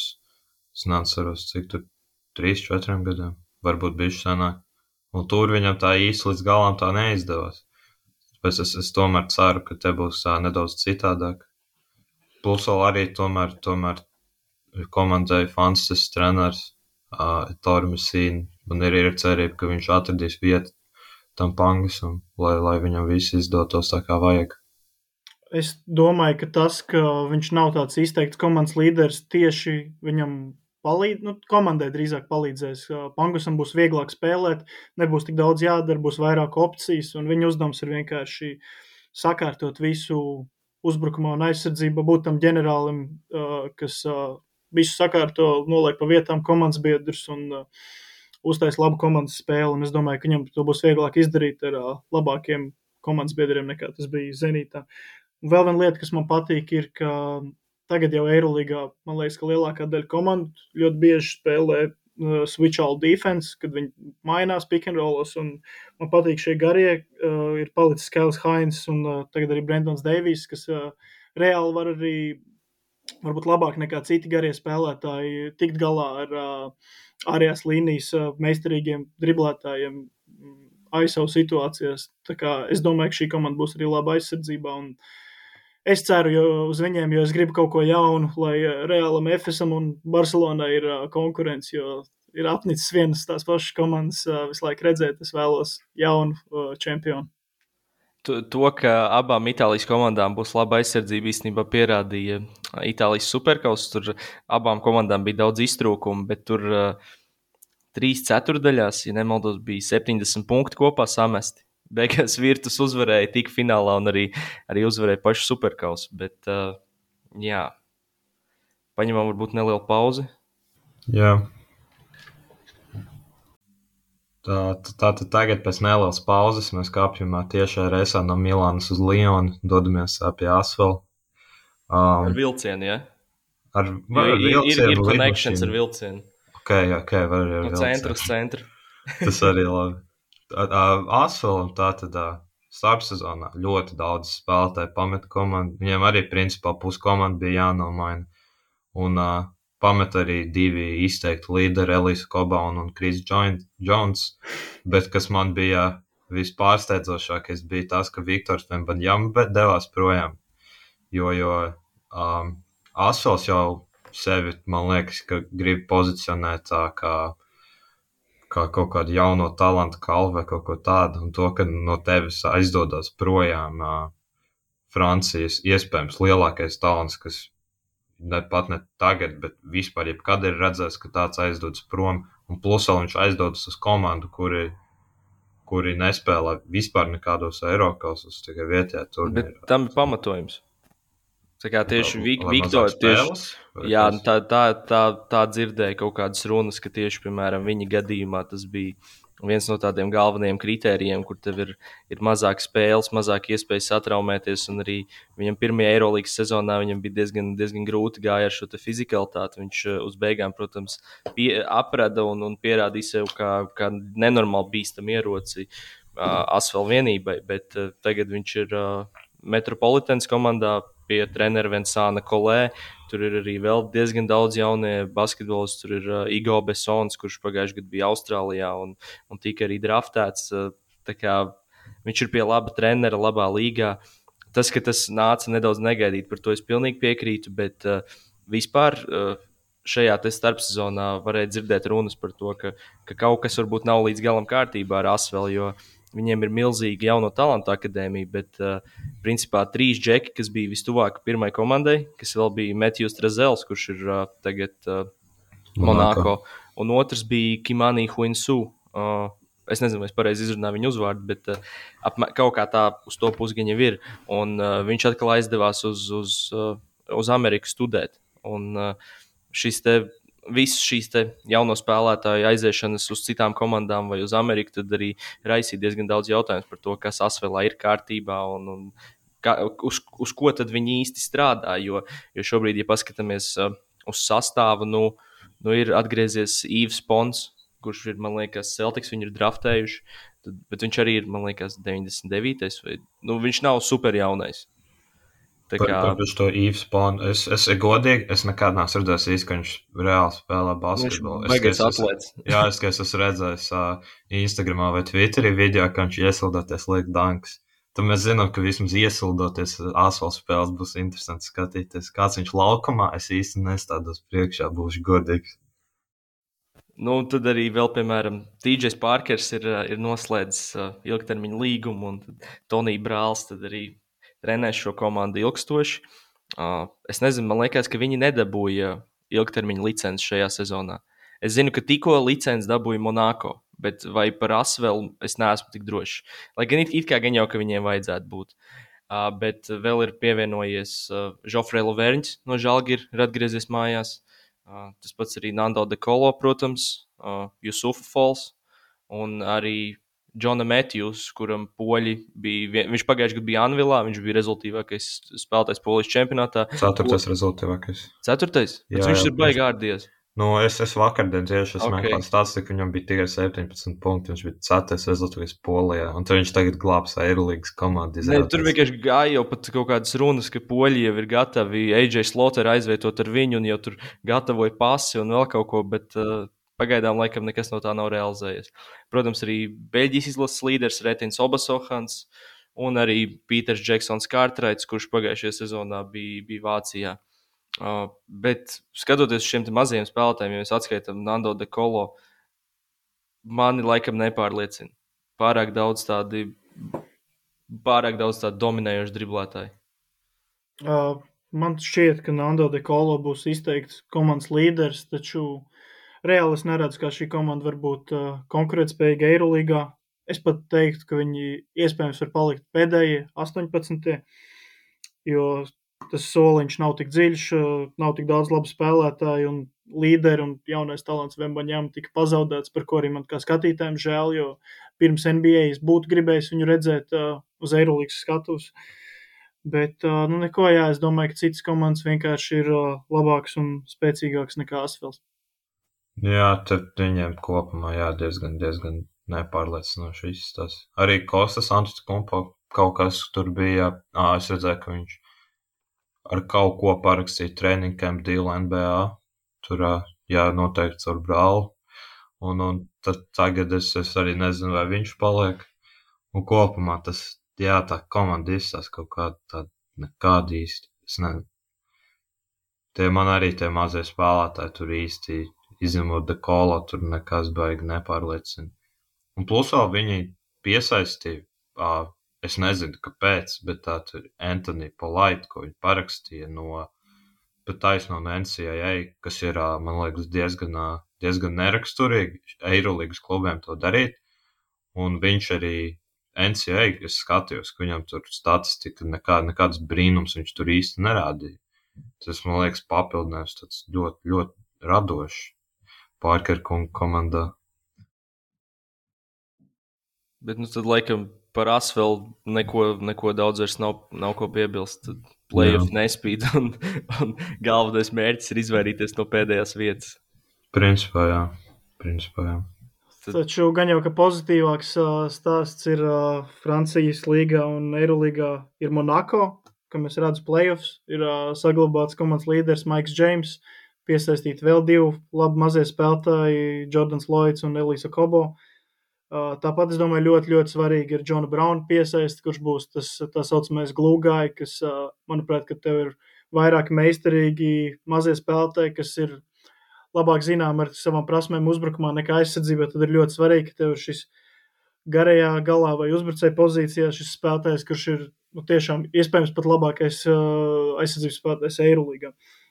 es neatceros, cik tur 3-4 gadiem, varbūt bijuši senāk. Un tur viņam tā īsti līdz galam tā neizdevās. Tāpēc es, es tomēr ceru, ka te būs tā nedaudz citādāk. Plus vēl arī tomēr, tomēr komandai fantastisks treneris uh, Tormasīnu. Man ir, ir cerība, ka viņš atradīs vietu tam pangasam, lai, lai viņam viss izdotos tā kā vajag. Es domāju, ka tas, ka viņš nav tāds izteikts komandas līderis, tieši viņam palīdz, nu, komandai drīzāk palīdzēs. Pangusam būs vieglāk spēlēt, nebūs tik daudz jādara, būs vairāk opcijas, un viņa uzdevums ir vienkārši sakārtot visu uzbrukumā un aizsardzību, būt tam ģenerālim, kas visu sakārto, noliek pa vietām komandas biedrus un uztais labu komandas spēli. Un es domāju, ka viņam to būs vieglāk izdarīt ar labākiem komandas biedriem nekā tas bija Zenītā. Un vēl viena lieta, kas man patīk, ir, ka tagad jau Eirolandā, man liekas, ka lielākā daļa komandu ļoti bieži spēlē uh, switch all defense, kad viņi mainās pick and rollos. Man patīk šie garie, uh, ir palicis Kēls Hains un uh, tagad arī Brendons Deivijs, kas uh, reāli var arī varbūt labāk nekā citi garie spēlētāji tikt galā ar uh, ārējās līnijas uh, meistarīgiem driblētājiem mm, aizsavu situācijās. Es domāju, ka šī komanda būs arī laba aizsardzībā. Es ceru uz viņiem, jo es gribu kaut ko jaunu, lai Realam, Efesam un Barcelonai ir uh, konkurence. Jo ir apnicis vienas tās pašas komandas uh, visu laiku redzēt, es vēlos jaunu čempionu. To, ka abām Itālijas komandām būs laba aizsardzība, īstenībā pierādīja Itālijas superkausas. Tur abām komandām bija daudz iztrūkumu, bet tur uh, trīs ceturdaļās, ja nemaldos, bija 70 punkti kopā samesti. Beigās Virtus uzvarēja tik finālā un arī, arī uzvarēja pašu superkausu. Bet, uh, jā, paņemam varbūt nelielu pauzi. Jā. Tā, tad tagad pēc nelielas pauzes mēs kāpjam tiešā reisā no Milānas uz Lionu, dodamies pie Asfala. Um, ar vilcienu, ja? Ar, var, ar vilcienu, ir, ir, ir connections ar vilcienu. Ok, ok, var arī ar no centra uz centru. Tas arī labi. (laughs) Asfalam tā tad starpsezonā ļoti daudz spēlētāju pameta komandu. Viņiem arī principā puskomanda bija jānomaina. Un uh, pamet arī divi izteikti līderi, Elisa Kobauna un Kris Jones. Bet kas man bija vispārsteidzošākais, bija tas, ka Viktors Vembaņjams devās projām. Jo, jo um, Asfals jau sevi, man liekas, ka grib pozicionēt tā kā, kā kaut kādu jauno talantu kalvu vai kaut ko tādu, un to, ka no tevis aizdodas projām uh, Francijas iespējams lielākais talants, kas ne pat ne tagad, bet vispār jebkad ir redzēts, ka tāds aizdodas prom. Un plus vēl viņš aizdodas uz komandu, kuri, kuri nespēlē vispār nekādos Eiropasos, tikai vietējā turnīrā. Tam ir pamatojums. Tā kā tieši Viktors, tieši, jā, tā, tā, tā, tā dzirdēja kaut kādas runas, ka tieši, piemēram, viņa gadījumā tas bija viens no tādiem galvenajiem kritērijiem, kur tev ir, ir mazāk spēles, mazāk iespējas satraumēties. Un arī viņam pirmajā Eirolandes sezonā viņam bija diezgan, diezgan grūti gāja ar šo fizikalitāti. Viņš uh, uz beigām, protams, pie, aprada un, un pierādīja sev kā, kā nenormāli bīstamu ieroci uh, asfalt vienībai. Bet uh, tagad viņš ir uh, Metropolitans komandā pie treneru Vensāna Kolē. Tur ir arī vēl diezgan daudz jaunie basketbolisti. Tur ir uh, Igo Besons, kurš pagājušajā gadā bija Austrālijā un, un tika arī draftēts. Uh, viņš ir pie laba trenera, labā līgā. Tas, ka tas nāca nedaudz negaidīt, par to es pilnīgi piekrītu. Bet uh, vispār uh, šajā starpsezonā varēja dzirdēt runas par to, ka, ka kaut kas varbūt nav līdz galam kārtībā ar Asvelu. Jo Viņiem ir milzīga jauno talantu akadēmija, bet uh, principā trīs džeki, kas bija vistuvāk pirmai komandai, kas vēl bija Matthews Trezels, kurš ir uh, tagad uh, Monako, un otrs bija Kimani Huinsu. Uh, es nezinu, vai es pareizi izrunāju viņu uzvārdu, bet uh, apmē, kaut kā tā uz to pusi viņa ir. Un uh, viņš atkal aizdevās uz, uz, uh, uz Ameriku studēt. Un uh, šis te visas šīs jauno spēlētāju aiziešanas uz citām komandām vai uz Ameriku, tad arī raisīja diezgan daudz jautājumu par to, kas Asvelā ir kārtībā un, un kā, uz, uz ko tad viņi īsti strādā. Jo, jo šobrīd, ja paskatāmies uh, uz sastāvu, nu, Nu, ir atgriezies Īvs Pons, kurš ir, man liekas, Celtics, viņu ir draftējuši. Tad, bet viņš arī ir, man liekas, 99. Vai, nu, viņš nav super jaunais. Tā kā par, par to īvu spānu. Es, es godīgi, es nekad neesmu redzējis īsti, ka viņš reāli spēlē basketbolu. Viņš ir atlēts. (laughs) Jā, es, es esmu redzējis uh, Instagramā vai Twitterī video, ka viņš iesildoties liek danks. Tad mēs zinām, ka vismaz iesildoties asfalta spēles būs interesanti skatīties. Kāds viņš laukumā, es īsti nestādos priekšā, būšu godīgs. Nu, tad arī vēl, piemēram, DJs Parkers ir, ir noslēdzis uh, ilgtermiņa līgumu, un Tonija Brāls arī trenēs šo komandu ilgstoši. Es nezinu, man liekas, ka viņi nedabūja ilgtermiņa licenci šajā sezonā. Es zinu, ka tikko licenci dabūja Monako, bet vai par Asvelu es neesmu tik drošs. Lai gan it, it kā gan jau, ka viņiem vajadzētu būt. Uh, bet vēl ir pievienojies uh, Žofrēs Loverņš no Žalgiras, ir atgriezies mājās. Uh, tas pats arī Nando De Colo, protams, uh, Jusufa Falls un arī Džona Matthews, kuram poļi bija. Viņš pagājušajā gadā bija Anvilā, viņš bija rezultātīvākais spēlētājs polijas čempionātā. Ceturtais rezultātīvākais. Ceturtais? Jā, viņš jā, ir baigā ārdies. Nu, es, es vakardien tieši esmu okay. meklējis stāstu, ka viņam bija tikai 17 punkti. Viņš bija ceturtais rezultāts Polijā. Un tad viņš tagad glābs Eirolandes komandu. Ne, tur vienkārši gāja jau pat kaut kādas runas, ka Poļi jau ir gatavi AJ Slotter aizvietot ar viņu un jau tur gatavoja pasi un vēl kaut ko. Bet, uh, Pagaidām, laikam, nekas no tā nav realizējies. Protams, arī Beļģijas izlases līderis Retins Obasohans un arī Pīters Džeksons Kārtraits, kurš pagājušajā sezonā bija, bija Vācijā. Uh, bet skatoties uz šiem mazajiem spēlētājiem, ja mēs atskaitām Nando de Colo, mani laikam nepārliecina. Pārāk daudz tādi, pārāk daudz tādu dominējošu driblētāju. Uh, man šķiet, ka Nando de Colo būs izteikts komandas līderis, taču reāli es neredzu, kā šī komanda var būt uh, konkurētspējīga Eirolandā. Es pat teiktu, ka viņi iespējams var palikt pēdējie 18. Jo tas soliņš nav tik dziļš, uh, nav tik daudz labu spēlētāju un līderi un jaunais talants Vembaņām tika pazaudēts, par ko arī man kā skatītājiem žēl, jo pirms NBA es būtu gribējis viņu redzēt uh, uz Eirolandes skatuves. Bet, uh, nu, neko, jā, es domāju, ka citas komandas vienkārši ir uh, labākas un spēcīgākas nekā Asfels. Jā, tad viņiem kopumā jā, diezgan, diezgan nepārliecinoši izstāsta. Arī Kostas Antetokounmpo kaut kas tur bija. Ā, es redzēju, ka viņš ar kaut ko parakstīja training camp deal NBA. Tur, jā, noteikti ar brāli. Un, un tad tagad es, es arī nezinu, vai viņš paliek. Un kopumā tas, jā, tā komanda izstāsta kaut kāda tāda nekāda īsti. Es nezinu. Tie man arī tie mazie spēlētāji tur īsti izņemot dekolo, tur nekas baigi nepārliecina. Un plus vēl viņi piesaistīja, uh, es nezinu, kāpēc, bet tā tur Anthony Polite, ko viņi parakstīja no, bet taisno no NCAA, kas ir, uh, man liekas, diezgan, uh, diezgan neraksturīgi Eirolandes klubiem to darīt. Un viņš arī NCAA, es skatījos, ka viņam tur statistika, nekā, nekādas brīnums viņš tur īsti nerādīja. Tas, man liekas, papildinājums tāds ļoti, ļoti radošs. Parker komandā. Bet nu, tad, laikam, par asfaltu neko, neko daudz vairs nav, nav ko piebilst. Playoff nespīd, un, un galvenais mērķis ir izvairīties no pēdējās vietas. Principā, jā. Principā, jā. Tad... Taču gan jau, ka pozitīvāks stāsts ir Francijas līgā un Eirolīgā ir Monako, ka mēs redzam playoffs, ir saglabāts komandas līderis Maiks Džeims. Uh, piesaistīt vēl divi labi mazie spēlētāji, Jordans Lloyds un Elisa Kobo. Tāpat es domāju, ļoti, ļoti svarīgi ir Džona Brauna piesaist, kurš būs tas tā saucamais glūgāji, kas, manuprāt, ka tev ir vairāk meistarīgi mazie spēlētāji, kas ir labāk zinām ar savām prasmēm uzbrukumā nekā aizsardzībā. Tad ir ļoti svarīgi, ka tev šis garajā galā vai uzbrucēja pozīcijā šis spēlētājs, kurš ir nu, tiešām iespējams pat labākais aizsardzības spēlētājs Eirolīgā. Uh,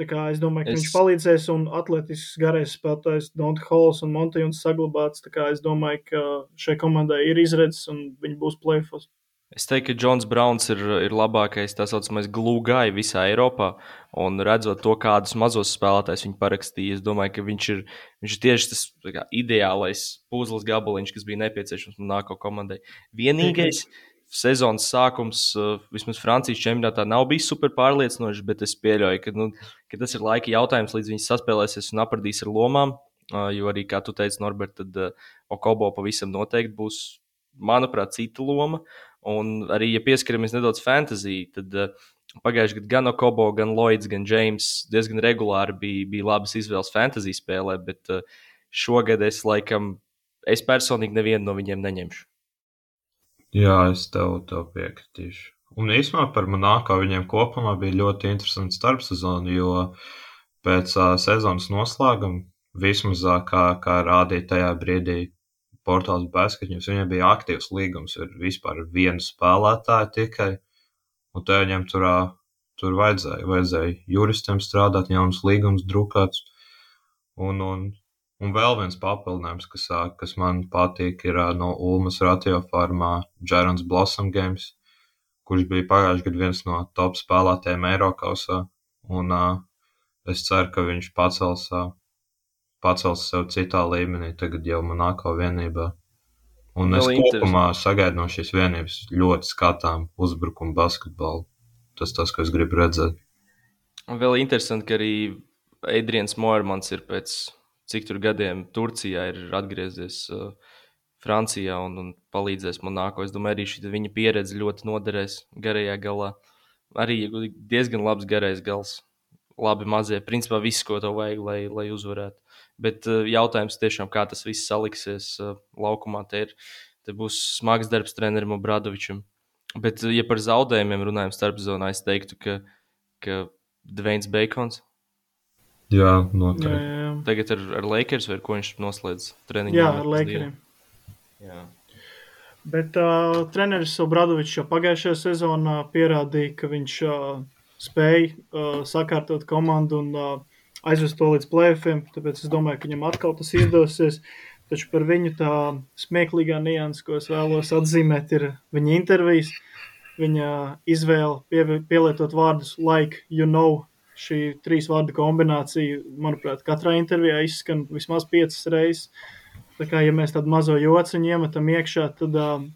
Tā kā es domāju, ka es... viņš palīdzēs, un atletisks garais spēlētājs Donta Halls un Montejons saglabāts. Tā kā es domāju, ka šai komandai ir izredzes, un viņi būs plēfos. Es teiktu, ka Džons Browns ir, ir labākais tā saucamais glūgājs visā Eiropā. Un redzot to, kādus mazos spēlētājus viņi parakstīja, es domāju, ka viņš ir, viņš ir tieši tas kā, ideālais puzles gabaliņš, kas bija nepieciešams nākamajai komandai. Vienīgais, sezonas sākums, vismaz Francijas čempionātā, nav bijis super pārliecinošs, bet es pieļauju, ka, nu, ka tas ir laika jautājums, līdz viņi saspēlēsies un apradīs ar lomām. Jo arī, kā tu teici, Norbert, tad Okobo pavisam noteikti būs, manuprāt, cita loma. Un arī, ja pieskaramies nedaudz fantāzijai, tad pagājušajā gadā gan Okobo, gan Lloyds, gan James diezgan regulāri bija, bija labas izvēles fantāzijas spēlē, bet šogad es laikam, es personīgi nevienu no viņiem neņemšu. Jā, es tev, tev piekritīšu. Un īsumā par Monako viņiem kopumā bija ļoti interesanti starpsezona, jo pēc uh, sezonas noslēguma, vismaz kā, kā rādīja tajā brīdī portāls Basketņus, viņiem bija aktīvs līgums ar vispār vienu spēlētāju tikai, un te viņiem tur, tur vajadzēja, vajadzēja juristiem strādāt, jauns līgums drukāts, un, un Un vēl viens papildinājums, kas, kas man patīk, ir no Ulmas ratiofarmā Jērons Blossom Games, kurš bija pagājušajā gadā viens no top spēlētājiem Eiropausā. Un uh, es ceru, ka viņš pacels, uh, pacels sev citā līmenī, tagad jau Monako vienībā. Un es kopumā sagaidu no šīs vienības ļoti skatām uzbrukumu basketbolu. Tas tas, ko es gribu redzēt. Un vēl interesanti, ka arī Adrians Moermans ir pēc cik tur gadiem Turcijā ir atgriezies uh, Francijā un, un palīdzēs Monako. Es domāju, arī šī viņa pieredze ļoti noderēs garajā galā. Arī diezgan labs garais gals. Labi mazie. Principā viss, ko tev vajag, lai, lai uzvarētu. Bet uh, jautājums tiešām, kā tas viss saliksies uh, laukumā, te, ir, te būs smags darbs trenerim Obradovičam. Bet, ja par zaudējumiem runājam starp zonā, es teiktu, ka, ka Dveins Beikons Jā, noteikti. Jā, jā. Tagad ar, ar Lakers vai ar ko viņš noslēdz treniņu? Jā, ar Lakeriem. Jā. Bet uh, treneris Obradovičs jau pagājušajā sezonā pierādīja, ka viņš uh, spēja uh, sakārtot komandu un uh, aizvest to līdz plēsoņiem. Tāpēc es domāju, ka viņam atkal tas izdosies. Taču par viņu tā smieklīgā nianses, ko es vēlos atzīmēt, ir viņa intervijas. Viņa izvēle pie, pielietot vārdus like, you know, šī trīs vārdu kombinācija, manuprāt, katrā intervijā izskan vismaz piecas reizes. Tā kā, ja mēs tādu mazo jociņu iemetam iekšā, tad uh,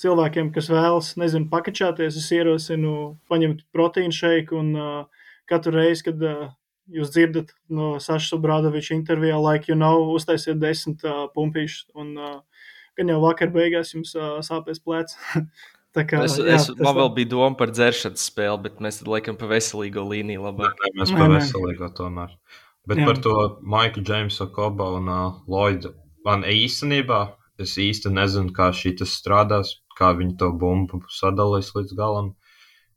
cilvēkiem, kas vēlas, nezinu, pakačāties, es ierosinu paņemt proteīnu šeiku un uh, katru reizi, kad uh, jūs dzirdat no Saša Brādoviča intervijā, like you know, uztaisiet desmit uh, pumpīšus un uh, gan jau vakar beigās jums uh, sāpēs plecs. (laughs) Kā, es, jā, es, man vēl bija doma par dzeršanas spēli, bet mēs tam laikam pa veselīgo līniju labāk. Nē, mēs pa veselīgo tomēr. Bet jā. par to Maiku Džeimsu, Koba un uh, Lloydu. Man īstenībā es īsti nezinu, kā šī tas strādās, kā viņi to bumbu sadalīs līdz galam.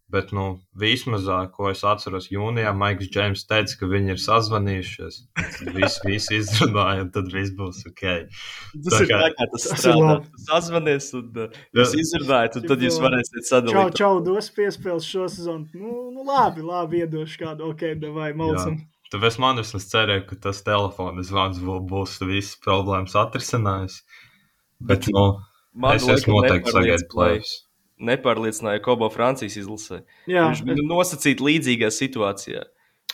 Bet, nu, vismaz, ko es atceros, jūnijā Maiks Džeims teica, ka viņi ir sazvanījušies. Tad viss, viss izrunāja, un tad viss būs ok. Tas tā ir kā, kā tas strādā. Sazvanies, un uh, jūs izrunājat, un tad jūs varēsiet sadalīt. Čau, čau, dos piespēles šo sezonu. Nu, nu labi, labi, iedošu kādu, ok, vai malcam. Tāpēc man es cerēju, ka tas telefona zvans būs visas problēmas atrisinājis. Bet, nu, man es esmu noteikti sagaidu plēs nepārliecināja Kobo Francijas izlasē. Jā, viņš bija nosacīts līdzīgā situācijā.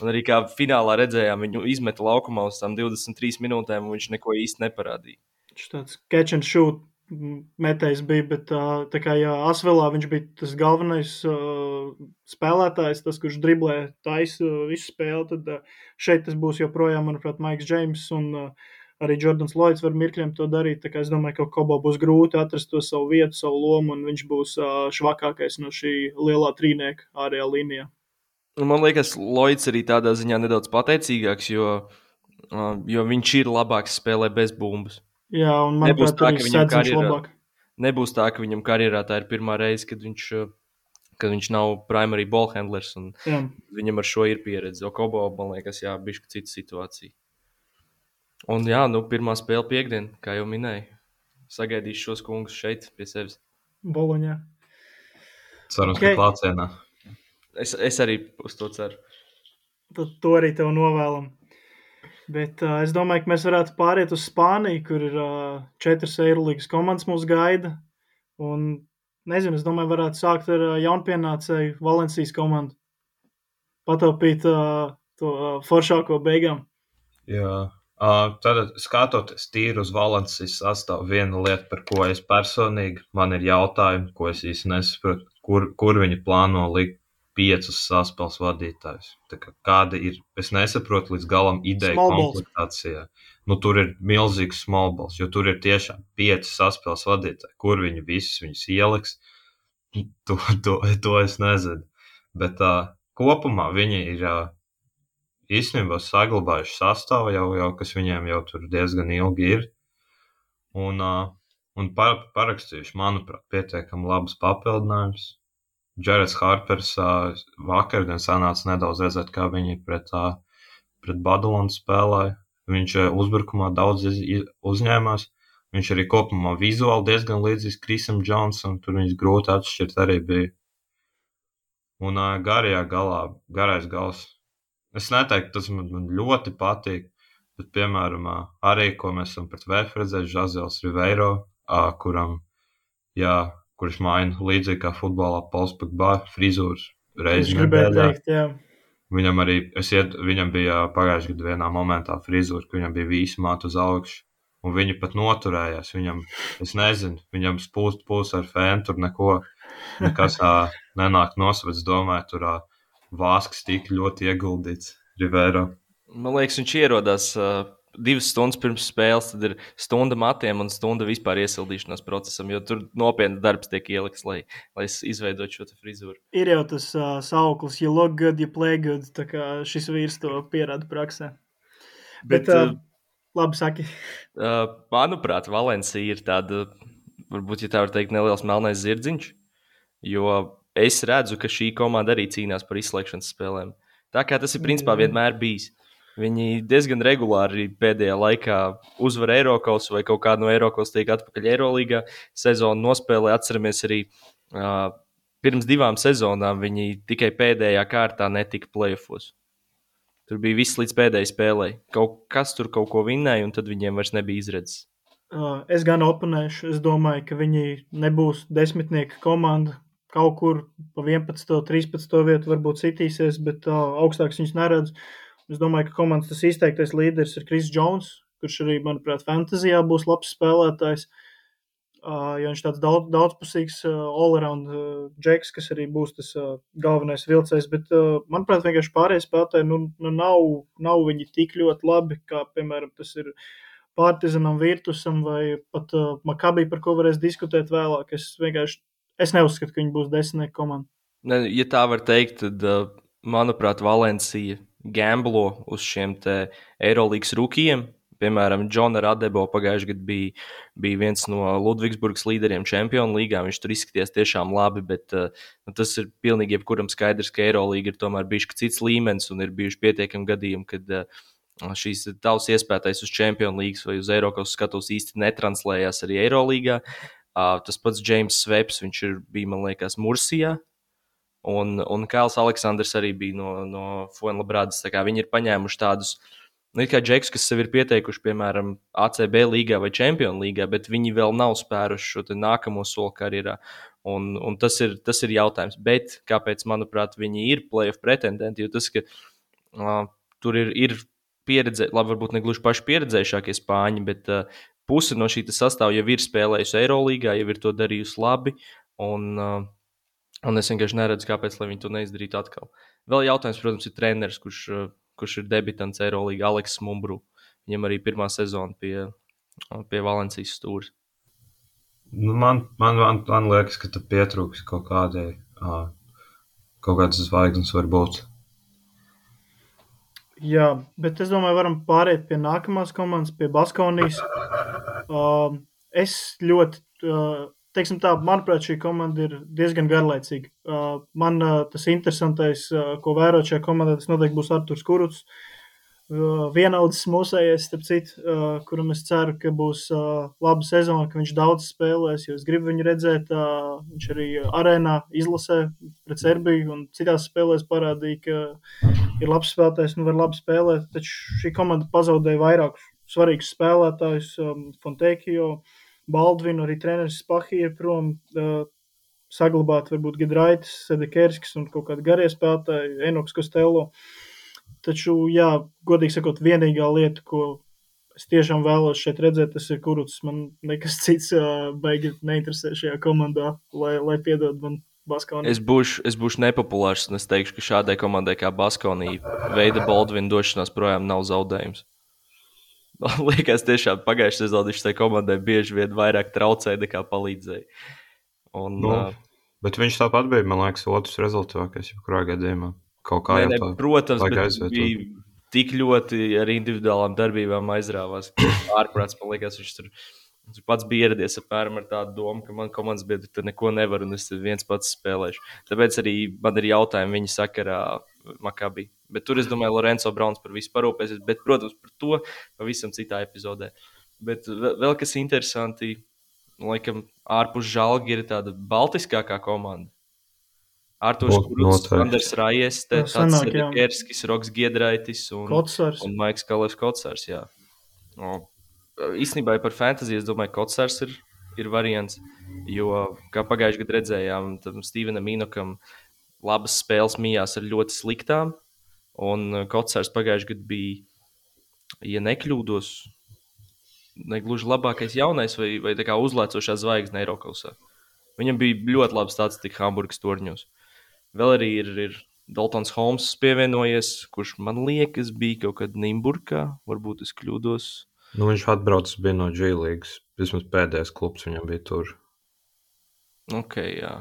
Un arī kā finālā redzējām, viņu izmeta laukumā uz tām 23 minūtēm, un viņš neko īsti neparādīja. Viņš tāds catch and shoot metējs bija, bet tā kā jā, Asvelā viņš bija tas galvenais uh, spēlētājs, tas, kurš driblē taisa visu spēli, tad uh, šeit tas būs joprojām, manuprāt, Maiks Džeims un uh, arī Jordans Lloyds var mirkļiem to darīt. Es domāju, ka Kobo būs grūti atrast to savu vietu, savu lomu, un viņš būs uh, švakākais no šī lielā trīnieka ārējā līnijā. Man liekas, Lloyds arī tādā ziņā nedaudz pateicīgāks, jo, uh, jo viņš ir labāks spēlē bez bumbas. Jā, un man tā, ka viņam karjerā, nebūs tā, ka viņam karjerā tā ir pirmā reize, kad viņš, kad viņš nav primary ball handlers, un jā. viņam ar šo ir pieredze. O Kobo, man liekas, jā, bišķi cita situācija. Un jā, nu, pirmā spēle piekdien, kā jau minēju. Sagaidīšu šos kungus šeit pie sevis. Boloņā. Cerams, okay. ka klācienā. Es, es arī uz to ceru. Tad to arī tev novēlam. Bet uh, es domāju, ka mēs varētu pāriet uz Spāniju, kur ir uh, četras Eirolandes komandas mūs gaida. Un, nezinu, es domāju, varētu sākt ar uh, jaunpienācēju Valencijas komandu. Pataupīt uh, to uh, foršāko beigām. Jā, Uh, tad, skatoties tīri uz Valencijas sastāvu, viena lieta, par ko es personīgi man ir jautājumi, ko es īsti nesaprotu, kur, kur viņi plāno likt piecus saspēles vadītājus. Kā, kāda ir, es nesaprotu līdz galam ideja komplektācijā. Nu, tur ir milzīgs smallballs, jo tur ir tiešām pieci saspēles vadītāji. Kur viņi visus viņus ieliks, (laughs) to, to, to es nezinu. Bet uh, kopumā viņi ir uh, īstenībā saglabājuši sastāvu, jau, jau, kas viņiem jau tur diezgan ilgi ir. Un, uh, un par, parakstījuši, manuprāt, pietiekami labus papildinājumus. Džerets Harpers uh, vakardien sanāca nedaudz redzēt, kā viņi pret, uh, pret Badalonu spēlēja. Viņš uh, uzbrukumā daudz iz, iz, uzņēmās. Viņš arī kopumā vizuāli diezgan līdzīgs Krisam Džonsam, tur viņas grūti atšķirt arī bija. Un uh, garajā galā, garais gals Es neteiktu, tas man, man ļoti patīk. Bet, piemēram, arī ko mēs esam pret VF redzējuši, Žazels Riveiro, kuram, jā, kurš maina līdzīgi kā futbolā Pols Pagba frizūras reizi. Teikt, jā. Viņam arī, ied, viņam bija pagājušajā gadā vienā momentā frizūra, ka viņam bija visi mātu uz augšu. Un viņi pat noturējās. Viņam, es nezinu, viņam spūst pūs ar fēnu, tur neko, nekas nenāk nosveds, domāju, tur Vāsks tika ļoti ieguldīts Rivērā. Man liekas, viņš ierodās uh, divas stundas pirms spēles, tad ir stunda matiem un stunda vispār iesildīšanās procesam, jo tur nopietns darbs tiek ielikts, lai, lai izveidotu šo frizūru. Ir jau tas uh, sauklis, you look good, you play good. Tā kā šis vīrs to pierāda praksē. Bet, Bet uh, labi, saki. Uh, manuprāt, Valencija ir tāda, varbūt, ja tā var teikt, neliels melnais zirdziņš. Jo es redzu, ka šī komanda arī cīnās par izslēgšanas spēlēm. Tā kā tas ir principā vienmēr bijis. Viņi diezgan regulāri pēdējā laikā uzvar Eiropas vai kaut kādu no Eiropas tiek atpakaļ Eirolandā. Sezonu nospēlē, atceramies arī uh, pirms divām sezonām viņi tikai pēdējā kārtā netika plēfos. Tur bija viss līdz pēdējai spēlei. Kaut kas tur kaut ko vinnēja, un tad viņiem vairs nebija izredzes. Es gan oponēšu. Es domāju, ka viņi nebūs desmitnieka komanda, kaut kur pa 11, 13 vietu varbūt sitīsies, bet uh, augstāks viņus neredz. Es domāju, ka komandas tas izteiktais līderis ir Kris Jones, kurš arī, manuprāt, fantāzijā būs labs spēlētājs. Uh, jo viņš ir tāds daudz, daudzpusīgs, uh, all-around uh, džeks, kas arī būs tas uh, galvenais vilcējs. Bet, uh, manuprāt, vienkārši pārējie spēlētāji nu, nu nav, nav viņi tik ļoti labi, kā, piemēram, tas ir Partizanam, Virtusam vai pat uh, Makabī, par ko varēs diskutēt vēlāk. Es vienkārši Es neuzskatu, ka viņi būs desmitnieki komanda. Ne, ja tā var teikt, tad, uh, manuprāt, Valencija gamblo uz šiem Eirolandes rūkiem. Piemēram, Džona Radebo pagājušajā gadā bija, bija viens no Ludvigsburgas līderiem Champions League. Viņš tur izskatījās tiešām labi, bet uh, nu, tas ir pilnīgi jebkuram skaidrs, ka Eirolandā ir tomēr bijis cits līmenis un ir bijuši pietiekami gadījumi, kad uh, šīs tavs iespējas uz Champions League vai uz Eiropas skatus īsti netranslējās arī Eirolandā. Uh, tas pats James Sveps, viņš ir, bija, man liekas, Mursijā. Un, un Kails Aleksandrs arī bija no, no Fuenlabrādas. Viņi ir paņēmuši tādus, nu, kā džekus, kas sev ir pieteikuši, piemēram, ACB līgā vai Champions līgā, bet viņi vēl nav spēruši šo nākamo soli karjerā. Un, un tas, ir, tas ir jautājums. Bet kāpēc, manuprāt, viņi ir playoff pretendenti? Jo tas, ka uh, tur ir, ir pieredze, labi, varbūt ne gluži paši pieredzējušākie spāņi, bet uh, puse no šī sastāvā jau ir spēlējusi Eirolandā, jau ir to darījusi labi. Un, uh, un es vienkārši neredzu, kāpēc viņi to neizdarītu atkal. Vēl jautājums, protams, ir treneris, kurš, uh, kurš ir debitants Eirolandā, Aleks Mumbru. Viņam arī pirmā sezona pie, pie Valencijas stūra. Nu, man, man, man, man liekas, ka tur pietrūks kaut kādai, uh, kaut kādas zvaigznes varbūt. Jā, bet es domāju, varam pāriet pie nākamās komandas, pie Baskonijas. Uh, es ļoti, uh, teiksim tā, manuprāt, šī komanda ir diezgan garlaicīga. Uh, man uh, tas interesantais, uh, ko vērot šajā komandā, tas noteikti būs Arturs Kuruts. Uh, vienaudzis mūsējies, starp citu, uh, kuram es ceru, ka būs uh, laba sezona, ka viņš daudz spēlēs, jo es gribu viņu redzēt. Uh, viņš arī arēnā izlasē pret Serbiju un citās spēlēs parādīja, ka ir labs spēlētājs, nu var labi spēlēt, taču šī komanda pazaudēja vairākus svarīgus spēlētājus, um, Fontekio, Baldvinu, arī treneris Spahī ir prom. Uh, saglabāt varbūt Gidraitis, Sedekerskis un kaut kādi garie spēlētāji, Enoks Kostello. Taču, jā, godīgi sakot, vienīgā lieta, ko es tiešām vēlos šeit redzēt, tas ir kurus man nekas cits uh, baigi neinteresē šajā komandā, lai, lai piedod man Baskonī. Es būšu, es būšu nepopulārs, un es teikšu, ka šādai komandai kā Baskonī veida Baldvina došanās projām nav zaudējums. (laughs) Liekas, tiešām pagājušajā sezonā viņš tai komandai bieži vien vairāk traucēja nekā palīdzēja. Un, Nu, uh, Bet viņš tāpat bija, man liekas, otrs rezultātais, jebkurā gadījumā. Kaut kā jau tā. protams, bet aizvietot. bija tik ļoti ar individuālām darbībām aizrāvās. Ārprāts, man liekas, viņš tur, viņš pats bija ieradies apmēram ar tādu domu, ka man komandas biedri tur neko nevar un es te viens pats spēlēšu. Tāpēc arī man ir jautājumi viņa sakarā Makabī. Bet tur es domāju, Lorenzo Browns par visu parūpēsies, bet, protams, par to pavisam citā epizodē. Bet vēl kas interesanti, laikam, ārpus žālgi ir tāda baltiskākā komanda. Raieste, Jā, sanāk, jā. Kerskis, Roks Giedraitis un, Kotsars. un Maiks Kalevs Kotsars. Jā. No, īstenībā par fantāziju es domāju, ka Kotsars ir, ir variants. Jo, kā pagājušajā gadā redzējām, tam Stevenam Inokam labas spēles mijās ar ļoti sliktām. Un Kotsars pagājušajā gadā bija, ja nekļūdos, negluži labākais jaunais vai, vai tā kā uzlēcošā zvaigzne Eiropā. Viņam bija ļoti labs tāds tik Hamburgas torņos. Vēl arī ir, ir Daltons Holmes pievienojies, kurš man liekas bija kaut kad Nimburgā. Varbūt es kļūdos. Nu, viņš atbraucis bija no G-līgas. Vismaz pēdējais klubs viņam bija tur. Ok, jā.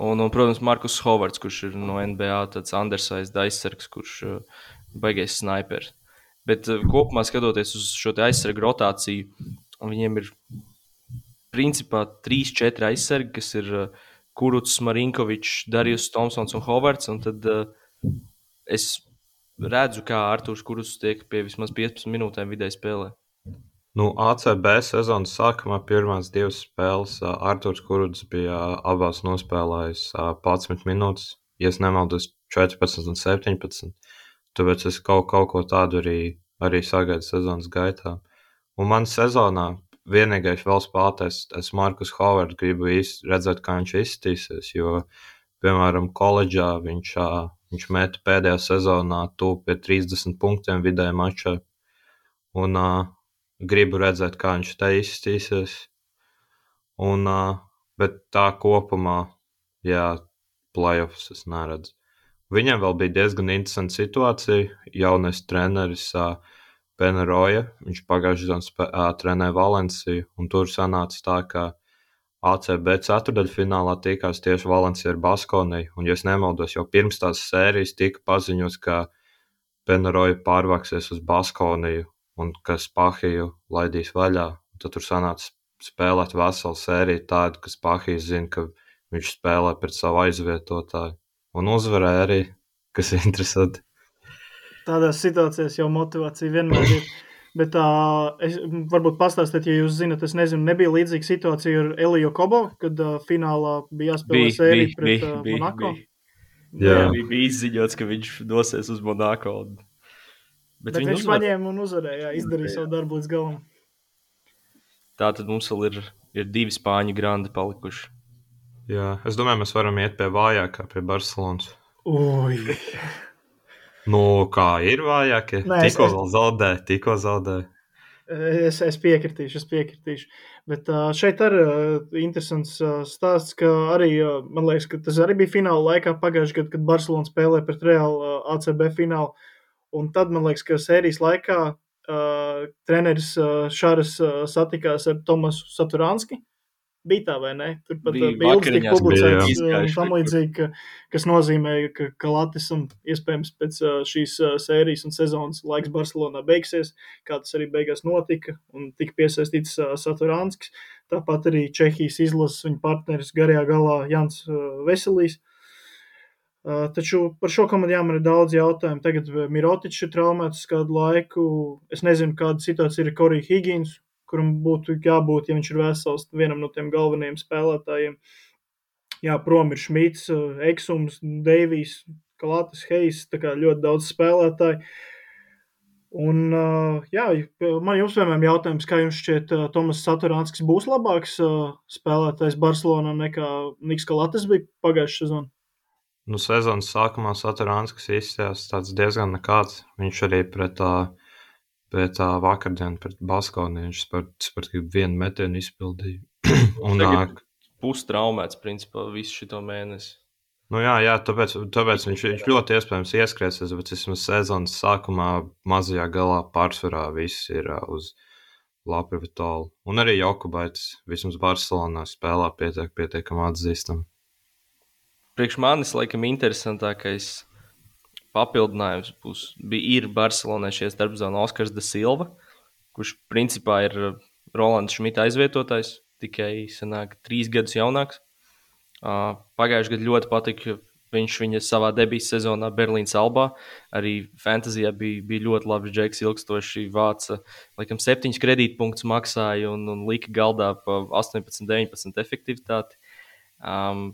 Un, un protams, Markus Hovards, kurš ir no NBA, tāds Andersais aizsargs, kurš uh, baigais snipers. Bet uh, kopumā skatoties uz šo aizsargu rotāciju, viņiem ir principā trīs, četri aizsargi, kas ir uh, Kuruts, Marinkovičs, Darījus Thompsons un Hovards. Un tad uh, es redzu, kā Arthurs Kuruts tiek pie vismaz 15 minūtēm vidēji spēlē. Nu, ACB sezonas sākumā pirmās divas spēles ā, Arthurs Kurds bija ā, abās nospēlējis ā, 11 minūtes, ja nemaldos, 14 un 17. Tāpēc es kaut, kaut ko tādu arī, arī sagaidu sezonas gaitā. Un man sezonā vienīgais vēl spēlētājs, es Markus Hovards gribu redzēt, kā viņš izskatīsies, jo, piemēram, koledžā viņš, viņš meta pēdējā sezonā tuvu pie 30 punktiem vidēji mačā. Un uh, gribu redzēt, kā viņš te izskatīsies. Un, uh, bet tā kopumā, jā, playoffs es neredzu. Viņam vēl bija diezgan interesanta situācija. Jaunais treneris uh, Peneroja, viņš pagājušajā uh, trenēja Valenciju, un tur sanāca tā, ka ACB ceturdaļfinālā tikās tieši Valencija ar Baskoniju. Un, ja nemaldos, jau pirms tās sērijas tika paziņots, ka Peneroja pārvāksies uz Baskoniju un ka Spahiju laidīs vaļā. Tad tur sanāca spēlēt veselu sēriju tādu, ka Spahijas zina, ka viņš spēlē pret savu aizvietotāju. Un uzvarēja arī, kas ir (laughs) interesanti. Tādās situācijās jau motivācija vienmēr ir. Bet tā, es varbūt pastāstiet, ja jūs zinat, es nezinu, nebija līdzīga situācija ar Eliju Kobo, kad uh, finālā bija jāspēlē Bija, sērija bija, pret bija, uh, bija, Monako. bija. Jā. Jā, bija, bija izziņots, ka viņš dosies uz Monako. Un... Bet, Bet viņš uzvar. paņēma un uzvarēja, jā, izdarīja Jā. savu darbu līdz galam. Tā tad mums vēl ir, ir divi spāņu grandi palikuši. Jā, es domāju, mēs varam iet pie vājākā, pie Barcelonas. Ui. Nu, kā ir vājākie? Nē, es- Tikko es- vēl zaudē, tikko zaudē. Es, es piekritīšu, es piekritīšu. Bet šeit arī uh, interesants stāsts, ka arī, man liekas, ka tas arī bija fināla laikā pagājušajā gadā, kad Barcelona spēlēja pret Reālu ACB finālu. Un tad man liekas, ka sērijas laikā uh, treneris uh, Šāras uh, satikās ar Tomasu Saturānski. Bija tā vai ne? Tur pat Bija bija ilgi publicēts uh, un tam līdzīgi, ka, kas nozīmē, ka, ka Latvijas iespējams pēc uh, šīs sērijas un sezonas laiks Barcelonā beigsies, kā tas arī beigās notika, un tika piesaistīts Saturānskis. Tāpat arī Čehijas izlases viņa partneris garajā galā Jans Veselīs. Uh, taču par šo man ir daudz jautājumu. Tagad Mirotičs ir traumēts kādu laiku. Es nezinu, kāda situācija ir Korija Higgins, kuram būtu jābūt, ja viņš ir vesels, vienam no tiem galvenajiem spēlētājiem. Jā, prom ir Šmits, Eksums, Deivijs, Kalātis, Heis, tā kā ļoti daudz spēlētāju. Un, jā, man jums vienmēr jautājums, kā jums šķiet, Tomas Saturānskis būs labāks spēlētājs Barcelonā nekā Niks Kalātis bija pagājušajā sezonā? Nu, sezonas sākumā Saturānskis tāds diezgan nekāds. Viņš arī pret uh, Bet uh, vakardien pret Baskoviju viņš par, vienu metienu izpildīja. (clears throat) un nāk. Pustraumēts, principā, visu šo mēnesi. Nu jā, jā, tāpēc, tāpēc viņš, viņš ļoti iespējams ieskrēsies, bet vismaz sezonas sākumā mazajā galā pārsvarā viss ir uh, uz Labi Vitālu. Un arī Jokubaits vismaz Barcelonā spēlē pietiek, pietiekami atzīstam. Priekš manis, laikam, interesantākais papildinājums būs, bija ir Barcelonai šie starpzona Oskars de Silva, kurš principā ir Rolands Šmita aizvietotājs, tikai senāk trīs gadus jaunāks. Uh, Pagājušajā gadā ļoti patika. Viņš viņa savā debijas sezonā Berlīnas albā arī fantāzijā bija, bija ļoti labs. Džeks ilgstoši vāca, laikam, septiņus kredītpunktus maksāja un, un lika galdā pa 18, 19 efektivitāti. Um,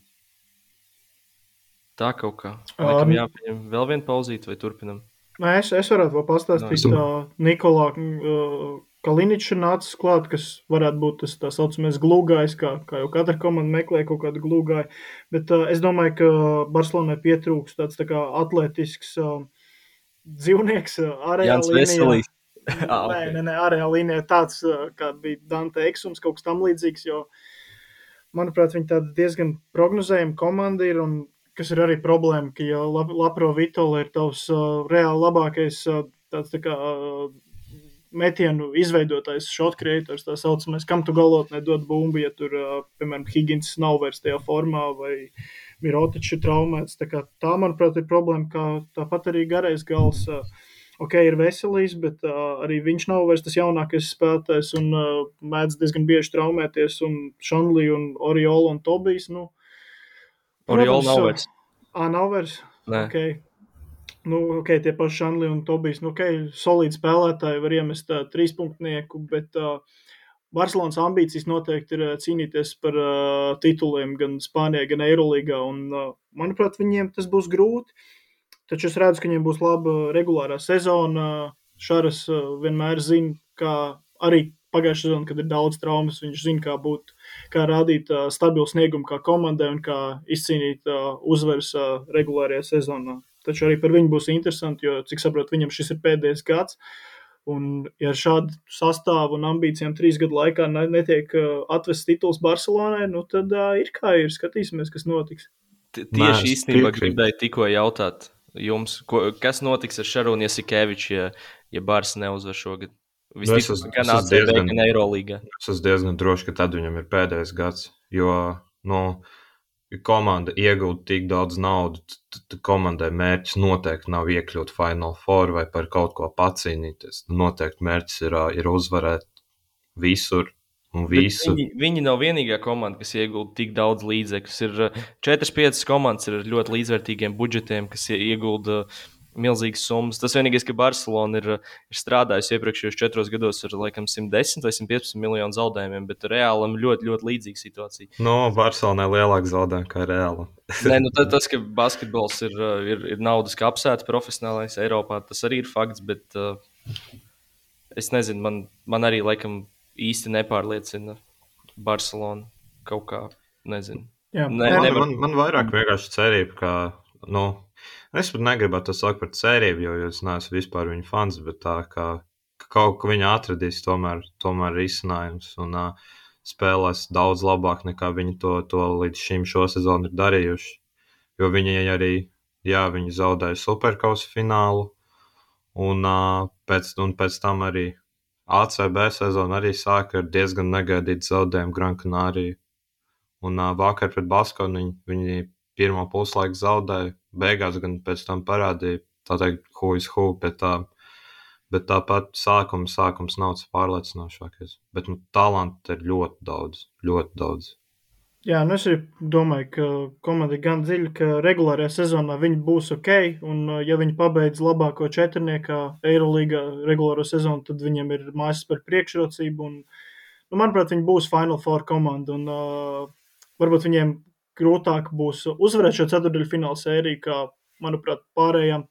tā kaut kā. Laikam, jāpieņem vēl viena pauzīte vai turpinam? Es, es varētu vēl pastāstīt, no, uh, Nikolā, uh, Kaliničs ir nācis klāt, kas varētu būt tas tā saucamais glūgājs, kā, kā jau katra komanda meklē kaut kādu glūgāju. Bet uh, es domāju, ka Barcelonai pietrūks tāds tā kā atletisks uh, dzīvnieks uh, ārējā līnijā. (laughs) (laughs) ah, okay. Nē, nē, nē, ārējā līnijā tāds, uh, kā bija Dante Eksums, kaut kas tam līdzīgs, jo, manuprāt, viņi tāda diezgan prognozējama komanda ir, un kas ir arī problēma, ka, ja Lapro Vitola ir tavs uh, reāli labākais uh, tāds tā kā uh, metienu izveidotājs, shot creators, tā saucamais, kam tu galotnē dod bumbu, ja tur, piemēram, Higgins nav vairs tajā formā vai Mirotičs ir traumēts. Tā, kā, tā, manuprāt, ir problēma, kā tāpat arī garais gals. Ok, ir veselīgs, bet uh, arī viņš nav vairs tas jaunākais spēlētājs un uh, mēdz diezgan bieži traumēties. Un Šanlī un Oriola un Tobijs. Nu, Oriola nav vairs. Ā, nav vairs. Nē. Okay nu, ok, tie paši Anli un Tobijs, nu, ok, solīdi spēlētāji var iemest uh, trīspunktnieku, bet uh, Barcelonas ambīcijas noteikti ir uh, cīnīties par uh, tituliem gan Spānijā, gan Eirolandā. Uh, manuprāt, viņiem tas būs grūti. Taču es redzu, ka viņiem būs laba regulārā sezona. Šāras uh, vienmēr zina, kā arī pagājušā sezonā, kad ir daudz traumas, viņš zina, kā būt, kā rādīt uh, stabilu sniegumu kā komandai un kā izcīnīt uh, uzvaras uh, regulārajā sezonā. Taču arī par viņu būs interesanti, jo, cik saprotu, viņam šis ir pēdējais gads. Un, ja ar šādu sastāvu un ambīcijām trīs gadu laikā netiek uh, atvests tituls Barcelonai, nu tad uh, ir kā ir. Skatīsimies, kas notiks. Tieši īstenībā gribēju tikko jautāt jums, ko, kas notiks ar Šarunu Jasikeviču, ja, ja Bārs neuzvar šogad? Visticamāk, gan ACB, gan Eirolīgā. Es esmu diezgan drošs, ka tad viņam ir pēdējais gads, jo, nu, komanda iegūtu tik daudz naudas, tad komandai mērķis noteikti nav iekļūt Final Four vai par kaut ko pacīnīties. Noteikti mērķis ir, ir uzvarēt visur. Viņi, viņi nav vienīgā komanda, kas iegūda tik daudz līdzekļu. Ir 4-5 komandas ar ļoti līdzvērtīgiem budžetiem, kas iegūda uh, milzīgas summas. Tas vienīgais, ka Barcelona ir, ir strādājusi iepriekšējos četros gados ar laikam 110 vai 115 miljonu zaudējumiem, bet reālam ļoti, ļoti līdzīga situācija. No Barcelonai lielāka zaudējuma kā reāla. Nē, nu, tas, ka basketbols ir, ir, ir naudas kapsēta profesionālais Eiropā, tas arī ir fakts, bet uh, es nezinu, man, man arī laikam īsti nepārliecina Barcelona kaut kā. Nezinu. Jā, ne, man, man, man vairāk vienkārši cerība, ka nu, Es pat negribētu to saukt par sēriju, jo es neesmu vispār viņa fans, bet tā kā kaut kā viņa atradīs tomēr, tomēr risinājums un uh, spēlēs daudz labāk nekā viņi to, to līdz šim šo sezonu ir darījuši. Jo viņi arī, jā, viņi zaudēja superkausa finālu un, uh, pēc, un pēc tam arī ACB sezona arī sāka ar diezgan negaidītu zaudējumu Gran Canaria. Un uh, vakar pret Baskonu viņi, viņi pirmo puslaiku zaudēja beigās gan pēc tam parādīja, tā teikt, is who, bet, tā, bet tāpat sākums, sākums nav tas pārliecinošākais. Bet nu, talanti ir ļoti daudz, ļoti daudz. Jā, nu es arī domāju, ka komanda ir gan dziļa, ka regulārajā sezonā viņi būs ok. Un, ja viņi pabeidz labāko četrniekā Eirolandā regulāro sezonu, tad viņiem ir mājas par priekšrocību. Un, nu, manuprāt, viņi būs Final Four komanda. Un, uh, varbūt viņiem grūtāk būs uzvarēt šo ceturdaļu fināla sēriju, kā, manuprāt, pārējām,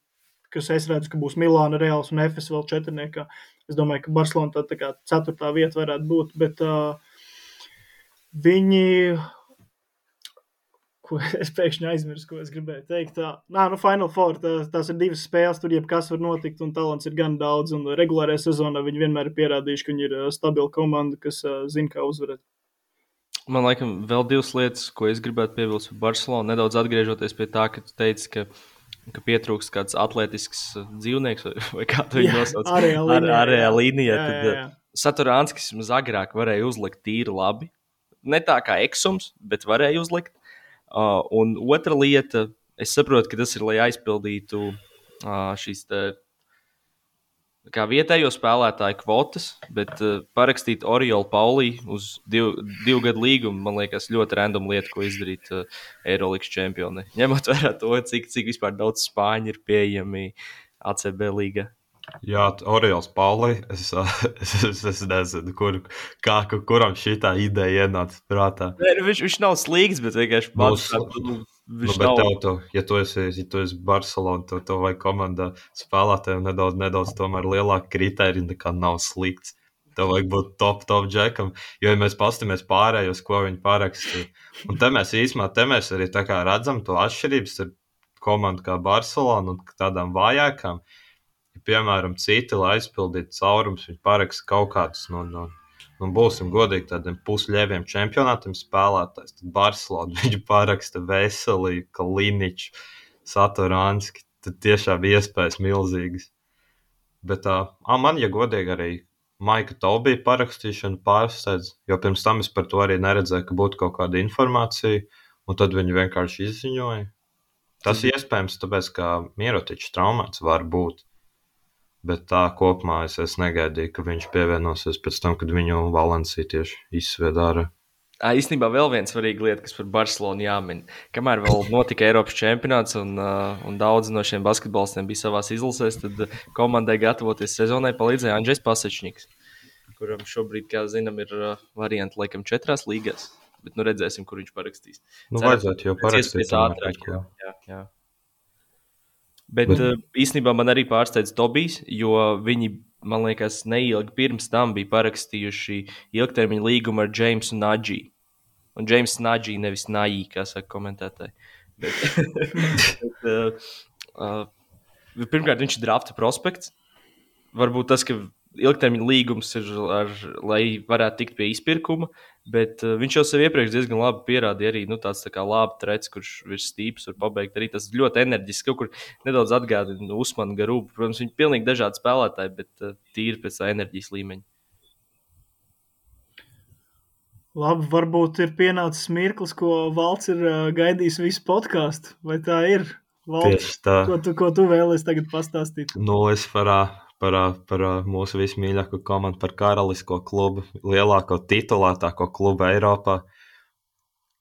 kas es redzu, ka būs Milāna, Reāls un Efes vēl četrniekā. Es domāju, ka Barcelona tā, tā kā ceturtā vieta varētu būt, bet uh, viņi, ko (laughs) es pēkšņi aizmirsu, ko es gribēju teikt. Tā, nā, nu, Final Four, tā, tās ir divas spēles, tur jebkas var notikt, un talants ir gan daudz. Un regulārajā sezonā viņi vienmēr ir pierādījuši, ka viņi ir stabila komanda, kas uh, zina, kā uzvarēt. Man liekas, vēl divas lietas, ko es gribētu piebilst par Barcelonu. Nedaudz atgriežoties pie tā, ka tu teici, ka, ka pietrūkst kāds atletisks dzīvnieks, vai, vai kā to nosauc. Arējā līnijā. Tad Saturānskis mums agrāk varēja uzlikt tīri labi. Ne tā kā eksums, bet varēja uzlikt. Uh, un otra lieta, es saprotu, ka tas ir, lai aizpildītu uh, šīs kā vietējo spēlētāju kvotas, bet uh, parakstīt Oriola Paulī uz divu, divu gadu līgumu, man liekas, ļoti random lieta, ko izdarīt uh, Eirolandes čempioni. (laughs) Ņemot vērā to, cik, cik vispār daudz spāņu ir pieejami ACB līgā. Jā, Oriols Pauli. Es, (laughs) es, es, es nezinu, kur, kā, kuram šī ideja ienāca prātā. Nē, nu, viņš, viņš nav slīgs, bet vienkārši Mūs, nu, nu, bet nav... tev, tu, ja tu esi, ja tu esi Barcelona, tad tev vajag komandā spēlētājiem nedaudz, nedaudz tomēr lielāka kriterija nekā nav slikts. Tev vajag būt top, top džekam. Jo, ja mēs paskatāmies pārējos, ko viņi parakstīja, un te mēs īstenībā, te mēs arī redzam to atšķirības starp komandu kā Barcelona un tādām vājākām. Ja, piemēram, citi, lai aizpildītu caurumus, viņi paraksta kaut kādus no, no, nu, būsim godīgi, tādiem pusļēviem čempionātiem spēlētājs. Tad Barcelona (laughs) viņš paraksta veselīgi, ka Liničs, Saturānski, tad tiešām iespējas milzīgas. Bet uh, man, ja godīgi, arī Maika Tobija parakstīšana pārsteidz, jo pirms tam es par to arī neredzēju, ka būtu kaut kāda informācija, un tad viņi vienkārši izziņoja. Tas mm. iespējams, tāpēc, ka Mierotičs traumēts var būt. Bet tā kopumā es, es negaidīju, ka viņš pievienosies pēc tam, kad viņu Valencija tieši izsvieda ārā. Īstenībā vēl viena svarīga lieta, kas par Barcelonu jāmin. Kamēr vēl notika Eiropas čempionāts un, uh, un daudzi no šiem basketbolistiem bija savā izlasēs, tad komandai gatavoties sezonai palīdzēja Andrzejs Pasečņiks, kuram šobrīd, kā zinām, ir uh, varianti laikam četrās līgās. Bet nu redzēsim, kur viņš parakstīs. Nu, Ceram, vajadzētu jau parakstīt. Ātrāk, jā, jā. Bet, Bet uh, īstenībā man arī pārsteidz Tobijs, jo viņi, man liekas, neilgi pirms tam bija parakstījuši ilgtermiņa līgumu ar Jamesu Nadži. Un James Nadži nevis Nāji, kā saka komentētāji. Bet, (laughs) bet, uh, uh, pirmkārt, viņš ir drafta prospekts. Varbūt tas, ka ilgtermiņa līgums ir, ar, lai varētu tikt pie izpirkuma, bet uh, viņš jau sev iepriekš diezgan labi pierādīja. Arī nu, tāds tā kā labi trets, kurš ir stīps, var pabeigt arī tas ļoti enerģiski. Kaut kur nedaudz atgādina nu, Usmanu Garūbu. Protams, viņi ir pilnīgi dažādi spēlētāji, bet uh, tīri pēc enerģijas līmeņa. Labi, varbūt ir pienācis mirklis, ko Valts ir uh, gaidījis visu podkāstu. Vai tā ir? Valds, Tieši tā. Ko tu, ko tu vēlies tagad pastāstīt? Nu, es varā par, par mūsu vismīļāko komandu, par karalisko klubu, lielāko titulētāko klubu Eiropā.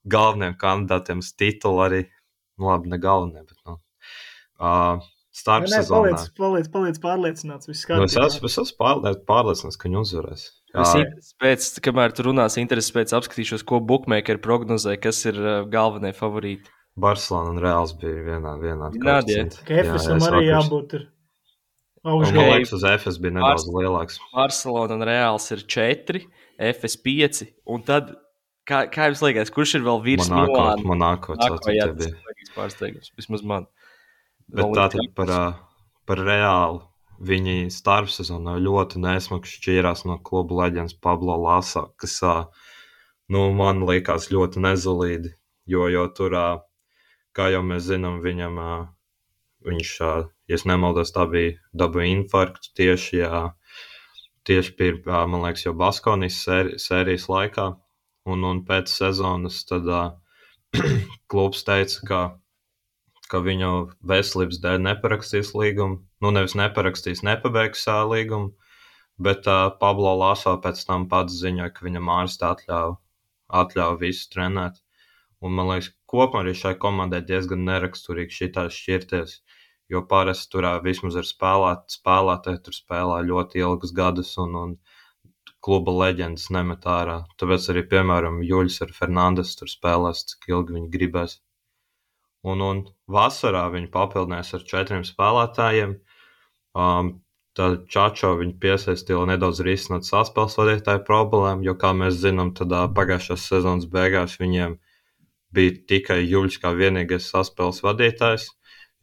Galvenajiem kandidātiem uz titulu arī, nu, labi, ne galvenajiem, bet, nu, uh, starp ne, sezonā. Paliec, paliec, paliec pārliecināts, viss kārtībā. Nu, es esmu, es esmu pārliecināts, ka viņi uzvarēs. Es pēc, kamēr tu runās, intereses pēc apskatīšos, ko bookmakeri prognozē, kas ir galvenie favorīti. Barcelona un Reāls bija vienā, vienā. Vienādi, ja. Kefisam arī jābūt. Ir. Augšgalā. Liekas, uz FS bija nedaudz Barcelona, lielāks. Barcelona un Reāls ir 4, FS 5. Un tad, kā, kā jums liekas, kurš ir vēl virs Monako? Monako, Monako jā, tas ir pārsteigums. Vismaz man. Bet tā tad par, par Reālu. Viņi starpsezonā ļoti nesmags šķīrās no kluba leģendas Pablo Lasa, kas, nu, man liekas ļoti nezolīdi, jo, jo tur, kā jau mēs zinām, viņam, viņš ja nemaldos, tā bija dabūja infarktu tieši, jā, tieši pie, man liekas, jau Baskonijas sēri, sērijas laikā. Un, un pēc sezonas tad uh, (clears throat) klubs teica, ka, ka viņu veselības dēļ neparakstīs līgumu. Nu, nevis neparakstīs, nepabeigs uh, līgumu, bet uh, Pablo Laso pēc tam pats ziņoja, ka viņam ārsti atļauj, atļauj visu trenēt. Un man liekas, kopumā arī šai komandai diezgan neraksturīgi šī tā šķirties. Jo parasti tur vismaz ar spēlēt, spēlētāju tur spēlē ļoti ilgus gadus, un, un kluba leģendas nemet ārā. Tāpēc arī, piemēram, Juļs ar Fernandes tur spēlēs, cik ilgi viņi gribēs. Un, un vasarā viņi papildinās ar četriem spēlētājiem. Um, tad Čačo viņi piesaistīja nedaudz risināt saspēles vadītāju problēmu, jo, kā mēs zinām, tad pagājušās sezonas beigās viņiem bija tikai Juļs kā vienīgais saspēles vadītājs,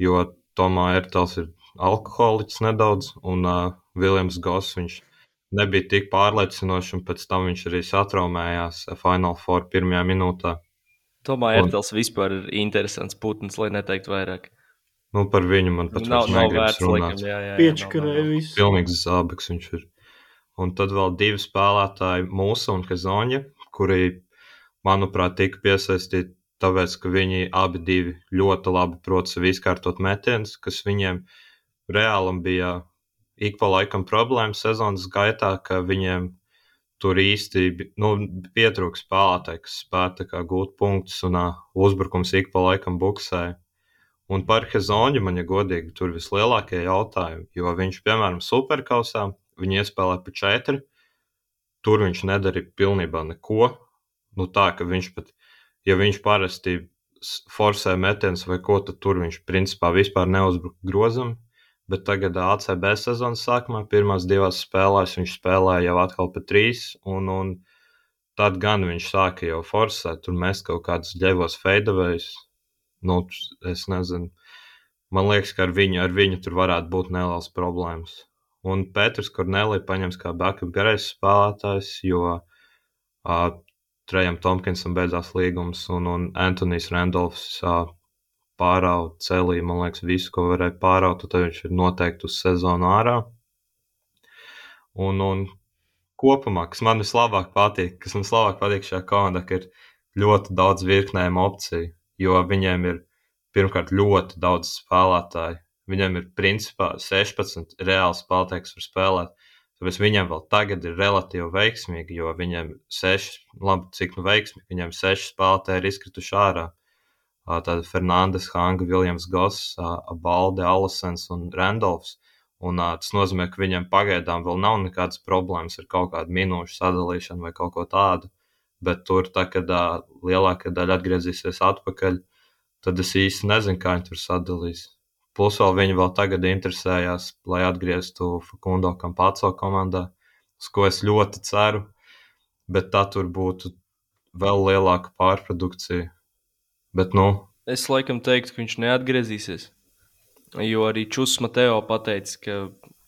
jo Tomā Ertels ir alkoholiķis nedaudz, un uh, Viljams Goss viņš nebija tik pārliecinošs, un pēc tam viņš arī satraumējās Final Four pirmajā minūtē. Tomā Ertels vispār ir interesants putns, lai neteiktu vairāk. Nu, par viņu man pat Nav, nav vērts, runāt. laikam, jā, jā. jā, nav. visu. Pilnīgs zābaks viņš ir. Un tad vēl divi spēlētāji, Mūsu un Kazoņa, kuri, manuprāt, tika piesaistīti tāpēc, ka viņi abi divi ļoti labi prot sev izkārtot metienus, kas viņiem reāli bija ik pa laikam problēmas sezonas gaitā, ka viņiem tur īsti nu, pietrūka spēlētāji, kas kā gūt punktus un uh, uzbrukums ik pa laikam buksēja. Un par Hezoņu man, ja godīgi, tur vislielākie jautājumi, jo viņš, piemēram, superkausā, viņi iespēlē pa četri, tur viņš nedarīja pilnībā neko. Nu tā, ka viņš pat, ja viņš parasti forsē metienus vai ko, tad tur viņš principā vispār neuzbruka grozam. Bet tagad ACB sezonas sākumā, pirmās divās spēlēs, viņš spēlēja jau atkal pa trīs, un, un tad gan viņš sāka jau forsēt, tur mēs kaut kādus ģevos feidavējus. Nu, es nezinu. Man liekas, ka ar viņu, ar viņu tur varētu būt nelielas problēmas. Un Pēters Kornelija paņems kā backup garais spēlētājs, jo uh, Trejam Tomkinsam beidzās līgums, un, un Antonius Randolfs pārauga celī, man liekas, visu, ko varēja pāraut, tad viņš ir noteikti uz sezonu ārā. Un, un kopumā, kas man vislabāk patīk, kas man vislabāk patīk šajā komandā, ir ļoti daudz virknējumu opciju, jo viņiem ir pirmkārt ļoti daudz spēlētāju. Viņam ir principā 16 reāli spēlētāji, kas var spēlēt. Tāpēc viņiem vēl tagad ir relatīvi veiksmīgi, jo ir 6, labi, cik nu veiksmīgi, viņiem 6 spēlētāji ir izkrituši ārā. Tāda Fernandes, Hanga, Viljams Goss, Balde, Alasens un Randolfs. Un, tas nozīmē, ka viņiem pagaidām vēl nav nekādas problēmas ar kaut kādu minūšu sadalīšanu vai kaut ko tādu. Bet tur, tā, kad lielākā daļa atgriezīsies atpakaļ, tad es īsti nezinu, kā viņi tur sadalīs. Plus vēl viņi vēl tagad interesējās, lai atgrieztu Fakundo Kampaco komandā, uz ko es ļoti ceru, bet tā tur būtu vēl lielāka pārprodukcija. Bet, nu, Es laikam teiktu, ka viņš neatgriezīsies. Jo arī Čus Mateo pateica, ka,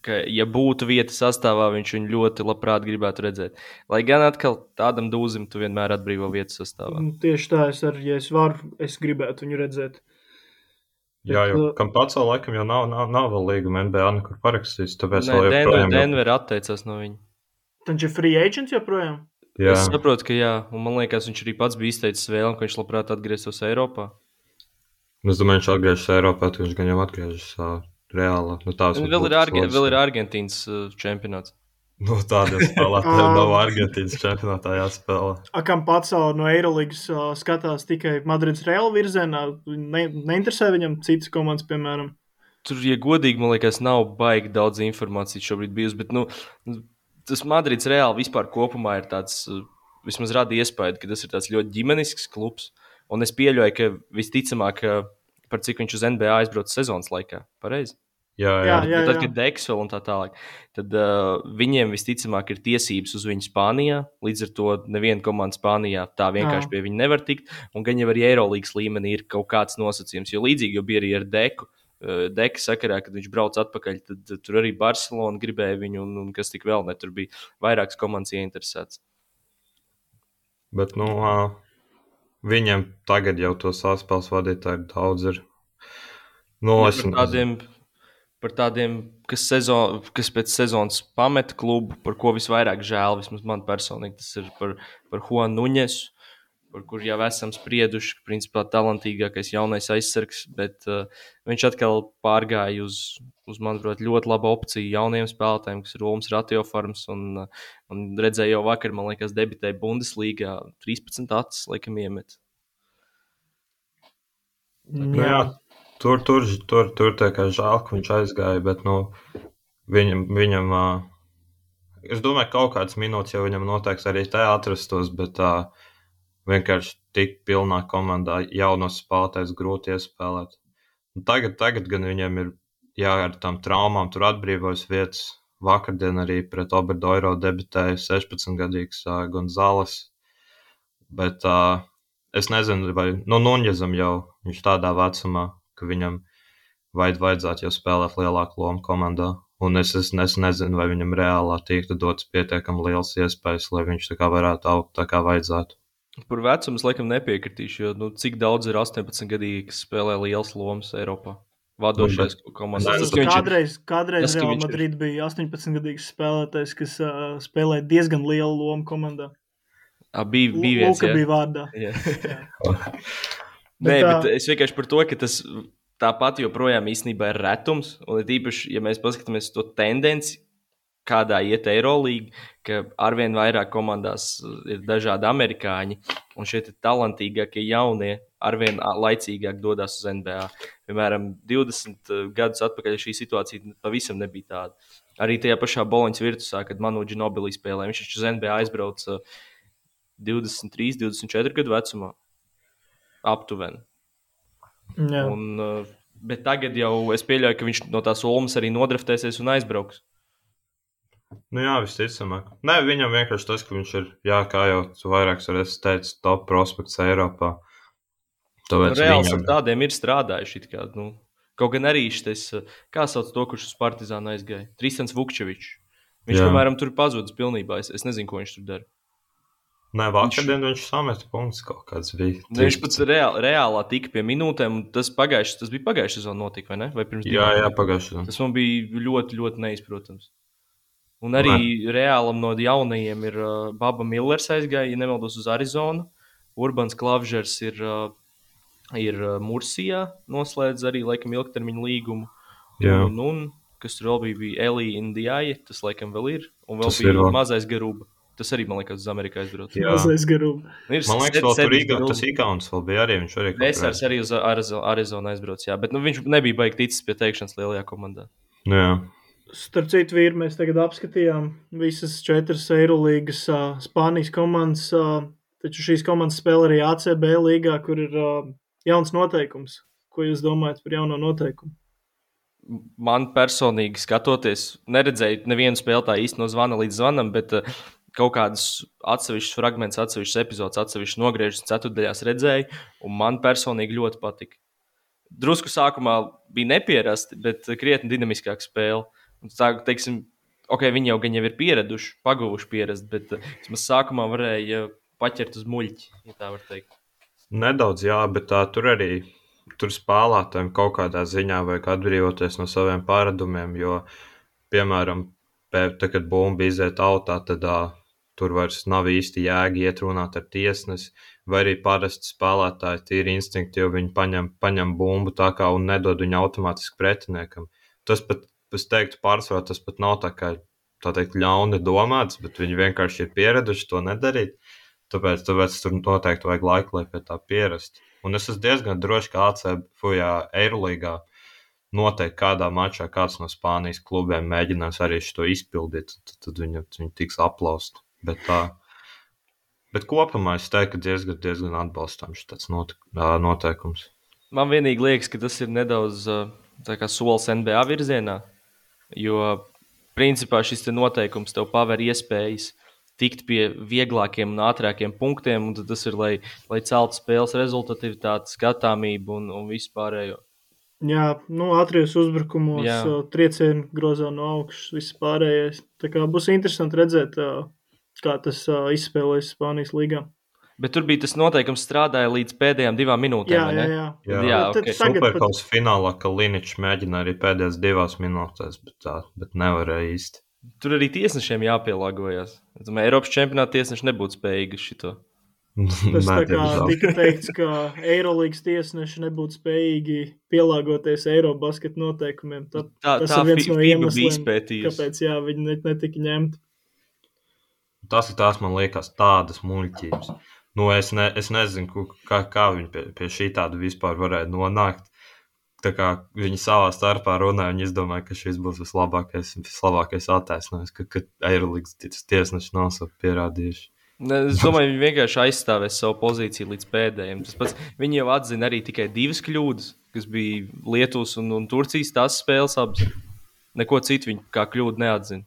ka, ja būtu vieta sastāvā, viņš viņu ļoti labprāt gribētu redzēt. Lai gan atkal tādam dūzim tu vienmēr atbrīvo vietu sastāvā. Un Tieši tā, es arī, ja es varu, es gribētu viņu redzēt. Jā, jo Bet, Kampaco laikam jau nav, nav, nav vēl līguma NBA nekur parakstīts, tāpēc Nē, vēl Den joprojām. jau- Denver atteicās no viņa. Viņš ir free agents joprojām. Jā, Es saprotu, ka jā, un man liekas, viņš arī pats bija izteicis vēlmu, ka viņš labprāt atgrieztos Eiropā. es domāju, viņš atgriežas Eiropā, tad viņš gan jau atgriežas uh, reāli. Nu, varbūt vēl ir, Arge vēl ir Argentīnas uh, čempionāts. Nu, tādiem spēlētājiem (laughs) nav Argentīnas čempionātā jāspēlē. Akam pats no Eirolandes skatās tikai Madrides Real virzienā. Ne, neinteresē viņam citas komandas, piemēram. Tur, ja godīgi, man liekas, nav baigi daudz informācijas šobrīd bijusi. Bet nu, tas Madrids reāli vispār kopumā ir tāds, vismaz rada iespēju, ka tas ir tāds ļoti ģimenisks klubs. Un es pieļauju, ka visticamāk, par cik viņš uz NBA aizbrauc sezonas laikā. Pareizi. Jā, jā. Jā, jā. jā. Tad, kad Deks vēl un tā tālāk, tad uh, viņiem visticamāk ir tiesības uz viņu Spānijā. Līdz ar to neviena komanda Spānijā tā vienkārši Jā. pie viņa nevar tikt. Un gan jau arī Eirolandes līmenī ir kaut kāds nosacījums. Jo līdzīgi jau bija arī ar Deku. Uh, Deka sakarā, kad viņš brauca atpakaļ, tad, tad tur arī Barcelona gribēja viņu, un, un kas tik vēl ne. Tur bija vairākas komandas ieinteresētas. Bet, nu, ā, viņam tagad jau to saspēles vadītāju daudz ir. Nu, es par tādiem, par tādiem kas, sezon, kas pēc sezonas pameta klubu, par ko visvairāk žēl, vismaz man personīgi, tas ir par, par Juanu Nuņesu, par kur jau esam sprieduši, principā talantīgākais jaunais aizsargs, bet uh, viņš atkal pārgāja uz, uz manuprāt, ļoti labu opciju jauniem spēlētājiem, kas ir Ulms Ratiofarms, un, un redzēju jau vakar, man liekas, debitēja Bundeslīgā 13 acis, laikam iemet. Jā, tur, tur, tur, tur tā kā žēl, ka viņš aizgāja, bet nu, viņam, viņam ā, es domāju, ka kaut kādas minūtes jau viņam noteikti arī tā atrastos, bet tā vienkārši tik pilnā komandā jaunos spēlētājs grūti iespēlēt. Un tagad, tagad gan viņam ir jā, ar tām traumām tur atbrīvojas vietas. Vakardien arī pret Oberdoiro debitēja 16-gadīgs uh, Gonzales. Bet uh, es nezinu, vai nu, Nunjazam jau viņš tādā vecumā, ka viņam vajad, vajadzētu jau spēlēt lielāku lomu komandā. Un es, es, es nezinu, vai viņam reālā tiktu dots pietiekami liels iespējas, lai viņš tā kā varētu augt tā kā vajadzētu. Par vecumu es laikam nepiekritīšu, jo nu, cik daudz ir 18 gadīgi, kas spēlē liels lomas Eiropā. Vadošais komandas. Tas, tas kādreiz, kādreiz tas, Real Madrid ir... bija 18 gadīgs spēlētājs, kas uh, spēlēja diezgan lielu lomu komandā. A, bija bija viens, Luka ja? bija vārdā. Nē, bet, bet es vienkārši par to, ka tas tāpat joprojām īstenībā ir retums. Un ir īpaši, ja mēs paskatāmies to tendenci, kādā iet Eirolandā, ka arvien vairāk komandās ir dažādi amerikāņi, un šie talantīgākie jaunie arvien laicīgāk dodas uz NBA. Piemēram, 20 gadus atpakaļ šī situācija pavisam nebija tāda. Arī tajā pašā Boloņas virtuvē, kad Manu Ginobili spēlēja, viņš uz NBA aizbrauca 23, 24 gadu vecumā. Aptuveni. Jā. Un, bet tagad jau es pieļauju, ka viņš no tās olmas arī nodraftēsies un aizbrauks. Nu jā, visticamāk. Nē, viņam vienkārši tas, ka viņš ir, jā, kā jau vairākas reizes teicu, top prospekts Eiropā. Tāpēc Reāls viņam... ar tādiem ir strādājuši. Kā, nu, kaut gan arī šis, kā sauc to, kurš uz Partizānu aizgāja? Tristans Vukčevičs. Viņš, jā. piemēram, tur pazudis pilnībā. Es, es nezinu, ko viņš tur dara. Nē, vakardien viņš, viņš sameta punktus kaut kāds bija. Ne, nu, viņš pats reāli, reālā tika pie minūtēm, un tas, pagājuši, tas bija pagājušajā sezonā notika, vai ne? Vai jā, jā, pagājušajā. Tas man bija ļoti, ļoti neizprotams. Un arī ne. reālam no jaunajiem ir uh, Baba Millers aizgāja, ja nemaldos uz Arizonu. Urbans Klavžers ir, uh, ir uh, Mursijā, noslēdz arī laikam ilgtermiņa līgumu. Jā. Un, un kas tur vēl bija, bija Elija Indijāja, tas laikam vēl ir. Un vēl tas bija ir, mazais Garuba. Tas arī man liekas, uz Ameriku aizbraucis. Jā, tas ir grūti. Man liekas, vēl tur Iga, tas Ikauns vēl bija arī. Viņš arī Vēsārs arī uz Arizonu aizbraucis, jā, bet nu, viņš nebija baigi ticis pie teikšanas lielajā komandā. Jā. Starp citu, vīri, mēs tagad apskatījām visas četras Eirolandes uh, Spānijas komandas. Uh, taču šīs komandas spēlē arī ACB līgā, kur ir uh, jauns noteikums. Ko jūs domājat par jauno noteikumu? Man personīgi skatoties, neredzēju nevienu spēlētāju īsti no zvana līdz zvanam, bet uh, kaut kādus atsevišķus fragmentus, atsevišķus epizodus, atsevišķus nogriežus ceturtajās redzēju, un man personīgi ļoti patika. Drusku sākumā bija nepierasti, bet krietni dinamiskāka spēle. Un tā, teiksim, ok, viņi jau gan jau ir pieraduši, paguvuši pierast, bet vismaz sākumā varēja paķert uz muļķi, ja tā var teikt. Nedaudz, jā, bet tā tur arī tur spēlētājiem kaut kādā ziņā vajag atbrīvoties no saviem pārādumiem, jo, piemēram, pēc, tad, kad bumba iziet autā, tad uh, Tur vairs nav īsti jēga iet runāt ar tiesnesi, vai arī parasti spēlētāji tīri instinktīvi viņi paņem, paņem bumbu tā kā un nedod viņu automātiski pretiniekam. Tas pat, es teiktu, pārsvarā tas pat nav tā kā tā teikt, ļauni domāts, bet viņi vienkārši ir pieraduši to nedarīt. Tāpēc, tāpēc tur noteikti vajag laiku, lai pie tā pierastu. Un es esmu diezgan drošs, ka ACB Eirolīgā noteikti kādā mačā kāds no Spānijas klubiem mēģinās arī šo izpildīt, tad, tad viņi, viņi tiks aplausti. Bet, tā, bet kopumā es teiktu, ka diezgan, diezgan atbalstāms šis noteikums. Man vienīgi liekas, ka tas ir nedaudz solis NBA virzienā, jo principā šis noteikums tev paver iespējas tikt pie vieglākiem un ātrākiem punktiem, un tas ir, lai, lai celtu spēles rezultatīvitāti, skatāmību un, un vispārējo. Jā, nu, ātrijos uzbrukumos, triecienu grozā no augšas, viss pārējais. Tā kā būs interesanti redzēt, kā tas uh, izspēlēs Spānijas līgā. Bet tur bija tas noteikums, strādāja līdz pēdējām divām minūtēm. Jā, jā, jā. jā. jā okay. Superkausa pat... finālā, ka Liničs mēģināja arī pēdējās divās minūtēs, bet, tā, bet nevarēja īsti. Tur arī tiesnešiem jāpielāgojas. Es domāju, Eiropas čempionāta tiesneši nebūtu spējīgi šito. Tas tā kā tika teikts, ka Eirolandes tiesneši nebūtu spējīgi pielāgoties Eiropas basketbola noteikumiem. Tā, tā, tas tā ir viens no iemesliem, kāpēc jā, viņi netika ņemti. Tas ir tās, man liekas, tādas muļķības. Nu, es, ne, es nezinu, kā, kā viņi pie, pie šī tāda vispār varēja nonākt. Tā kā viņi savā starpā runāja, viņi izdomāja, ka šis būs vislabākais, vislabākais attaisnojums, ka, ka Eirolandes tiesneši nav pierādījuši. Ne, es domāju, viņi vienkārši aizstāvēs savu pozīciju līdz pēdējiem. Tas pats, viņi jau atzina arī tikai divas kļūdas, kas bija Lietuvas un, un Turcijas tās spēles abas. Neko citu viņi kā kļūdu neatzina.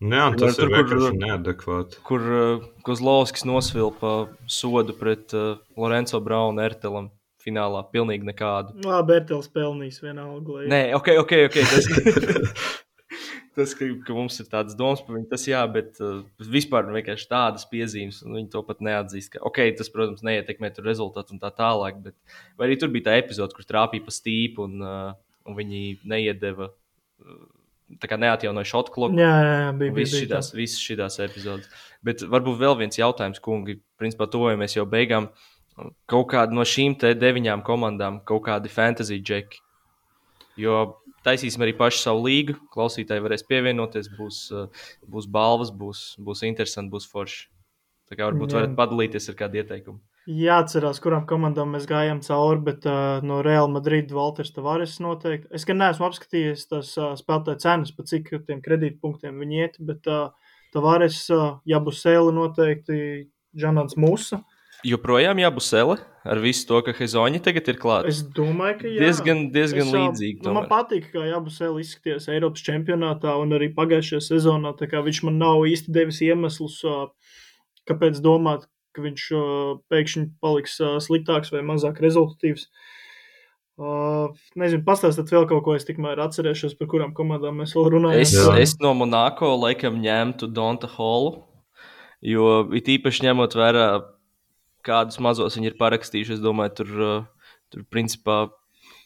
Nu Jā, tas Tur, ir kur- vienkārši neadekvāti. kur uh, Kozlovskis nosvilpa sodu pret uh, Lorenzo Braunu Ertelam finālā. Pilnīgi nekādu. Labi, Bertels pelnījis vienalga. lai- Nē, ok, ok. okay tas, (laughs) (laughs) tas ka, ka mums ir tāds domas par viņu, tas jā, bet uh, vispār nu, vienkārši tādas piezīmes, un viņi to pat neatzīst. Ka, ok, tas, protams, neietekmē tur rezultātu un tā tālāk, bet vai arī tur bija tā epizode, kur trāpīja pa stīpu un, uh, un viņi neiedeva. Uh, neatjaunoja šādu kloku. Jā, jā, jā bija, bija šīs, visas šīs epizodes. Bet varbūt vēl viens jautājums, kungi. Principā tuvojamies jau beigām. Kaut kāda no šīm te deviņām komandām, kaut kādi fantasy džeki. Jo taisīsim arī pašu savu līgu. Klausītāji varēs pievienoties, būs, būs balvas, būs, būs interesanti, būs forši. Tā kā varbūt Jā. varat padalīties ar kādu ieteikumu. Jāatcerās, kurām komandām mēs gājām cauri, bet uh, no Real Madrid Walters Tavares noteikti. Es gan neesmu apskatījies tās uh, spēlētāju cenas, pa cik tiem kredītpunktiem viņi iet, bet uh, Tavares, uh, Jabusēla noteikti, Džanans Musa. Joprojām sele ar visu to, ka Hezoņa tagad ir klāta. Es domāju, ka jā. Diezgan, diezgan Es, līdzīgi. Nu, man patīk, kā Jabusēla izskatījās Eiropas čempionātā un arī pagājušajā sezonā. tā kā Viņš man nav īsti devis iemeslus, uh, kāpēc domāt, ka viņš pēkšņi paliks sliktāks vai mazāk rezultatīvs. Uh, nezinu, pastāstiet vēl kaut ko, es tikmēr atcerēšos, par kurām komandām mēs vēl runājam. Es, Jā. es no Monako laikam ņemtu Donta Holu, jo it īpaši ņemot vērā, kādus mazos viņi ir parakstījuši. Es domāju, tur, tur principā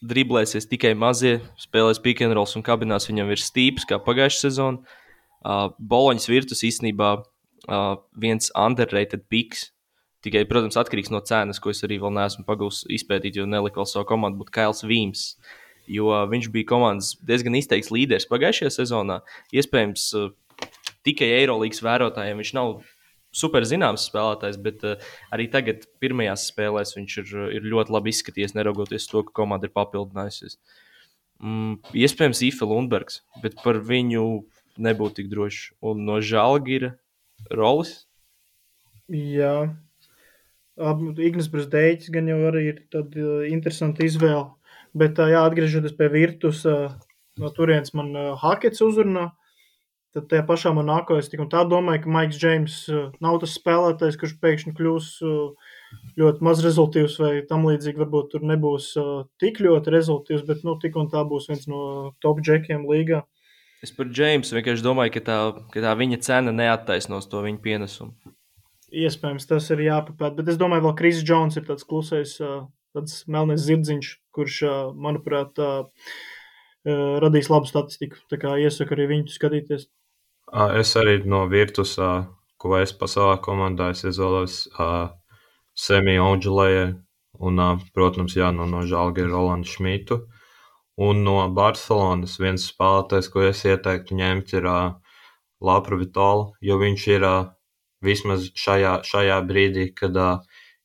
driblēsies tikai mazie, spēlēs pick and rolls un kabinās viņam ir stīps, kā pagājušā sezonā. Uh, Boloņas virtus īstenībā uh, viens underrated piks. Tikai, protams, atkarīgs no cenas, ko es arī vēl neesmu pagūs izpētīt, jo neliku vēl savu komandu, būtu Kails Vīms. Jo viņš bija komandas diezgan izteikts līderis pagājušajā sezonā. Iespējams, uh, tikai Eirolandes vērotājiem viņš nav super zināms spēlētājs, bet uh, arī tagad, pirmajās spēlēs, viņš ir, ir ļoti labi izskatījies, neraugoties to, ka komanda ir papildinājusies. Mm, iespējams, Ife Lundbergs, bet par viņu nebūtu tik droši. Un no Žalgira Rolis. Jā, Ignas Brīsdēļs gan jau arī ir tāda uh, interesanta izvēle. Bet, uh, jā, atgriežoties pie virtus, uh, no turienes man Hakets uzrunā. Tad tajā pašā Monako es tik un tā domāju, ka Maiks Džeims nav tas spēlētājs, kurš pēkšņi kļūs ļoti maz rezultātīvs vai tam līdzīgi. Varbūt tur nebūs tik ļoti rezultātīvs, bet nu, tik un tā būs viens no top džekiem līgā. Es par Džeimsu vienkārši domāju, ka tā, ka tā viņa cena neattaisnos to viņa pienesumu. Iespējams, tas ir jāpapēta. Bet es domāju, ka Kris Jones ir tāds klusais, tāds melnais zirdziņš, kurš, manuprāt, radīs labu statistiku. Tā kā iesaku arī viņu skatīties. Es arī no virtus, ā, ko es pa savā komandā es izvēlos Semiju Oģelēju un, protams, jā, no, no Žalga Rolandu Šmitu. Un no Barcelonas viens spēlētājs, ko es ieteiktu ņemt, ir ā, Lapra Vitola, jo viņš ir ā, vismaz šajā, šajā brīdī, kad ā,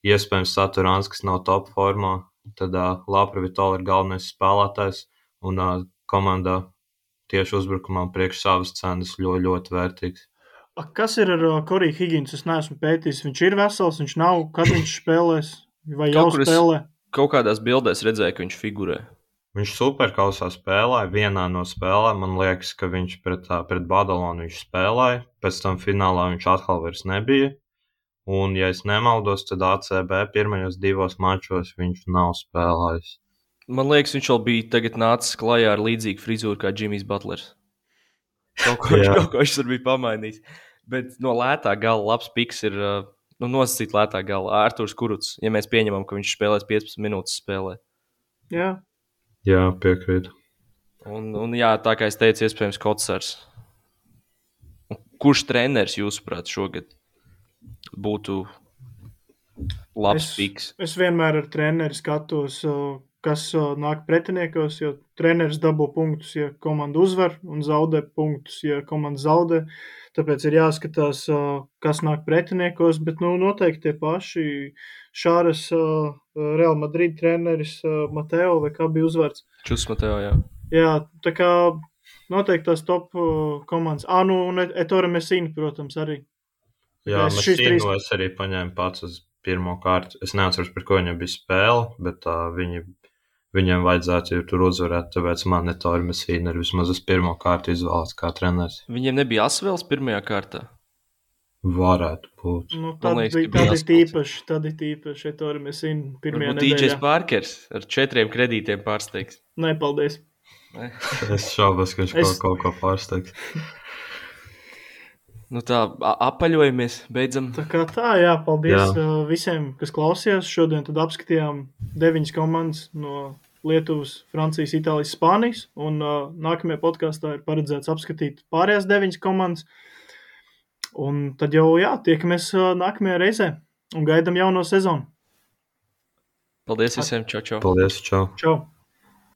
iespējams Saturāns, kas nav top formā, tad ā, Lapra Vitola ir galvenais spēlētājs un ā, komandā tieši uzbrukumā priekš savas cenas ļoti, ļoti vērtīgs. A, kas ir ar Koriju Higgins? Es neesmu pētījis. Viņš ir vesels, viņš nav. Kad viņš spēlēs? Vai jau kur es- spēlē? Kaut kādās bildēs redzēju, ka viņš figurē. Viņš superkausā spēlēja. Vienā no spēlēm man liekas, ka viņš pret, pret Badalonu viņš spēlēja. Pēc tam finālā viņš atkal vairs nebija. Un, ja es nemaldos, tad ACB pirmajos divos mačos viņš nav spēlējis. Man liekas, viņš vēl bija tagad nācis klajā ar līdzīgu frizūru kā Džimijs Butlers. Kaut ko, viņš, kaut ko viņš tur bija pamainījis. Bet no lētā gala labs piks ir nu, nosacīt lētā gala Arthurs Kuruts. Ja mēs pieņemam, ka viņš spēlēs 15 minūtes spēlē. Jā. Jā, piekrītu. Un, un jā, tā kā es teicu, iespējams, Kotsars. Un Kurš treneris, jūsuprāt, šogad būtu labs Es- piks? Es vienmēr ar treneri skatos, kas nāk pretiniekos, jo treneris dabū punktus, ja komanda uzvar, un zaudē punktus, ja komanda zaudē. Tāpēc ir jāskatās, kas nāk pretiniekos, bet nu, noteikti tie paši Šāras, Real Madrid treneris Mateo vai kā bija uzvārds. Čus Mateo, jā. Jā, tā kā noteikti tās top komandas. Ah, nu, un Ettore Messina, protams, arī. Jā, Es mēs šīs trīs- es arī paņēmu pats uz pirmo kārtu. Es neatceros, par ko viņam bija spēle, bet uh, viņi, viņiem vajadzētu jau tur uzvarēt. Tāpēc man ne Tori Mesīna ir vismaz uz pirmo kārtu izvēlēts kā treneris. Viņiem nebija asvels pirmajā kārtā. Varētu būt. Nu, tad, liekas, bija, tad ir tīpaši, tad ir tīpaši, ja tur mēs zinām, pirmajā Varbūt DJs nedēļā. Parkers ar četriem kredītiem pārsteigs. Nē, paldies. Es šaubos, ka viņš Es- es... kaut ko pārsteigs. (laughs) Nu tā, apaļojamies, beidzam. Tā kā tā, jā, paldies jā. Visiem, kas klausījās. Šodien tad apskatījām deviņas komandas no Lietuvas, Francijas, Itālijas, Spānijas. Un uh, nākamajā podkāstā ir paredzēts apskatīt pārējās deviņas komandas. Un tad jau, jā, tiekamies uh, nākamajā reizē un gaidām jauno sezonu. Paldies visiem, čau, čau! Paldies, čau! Čau!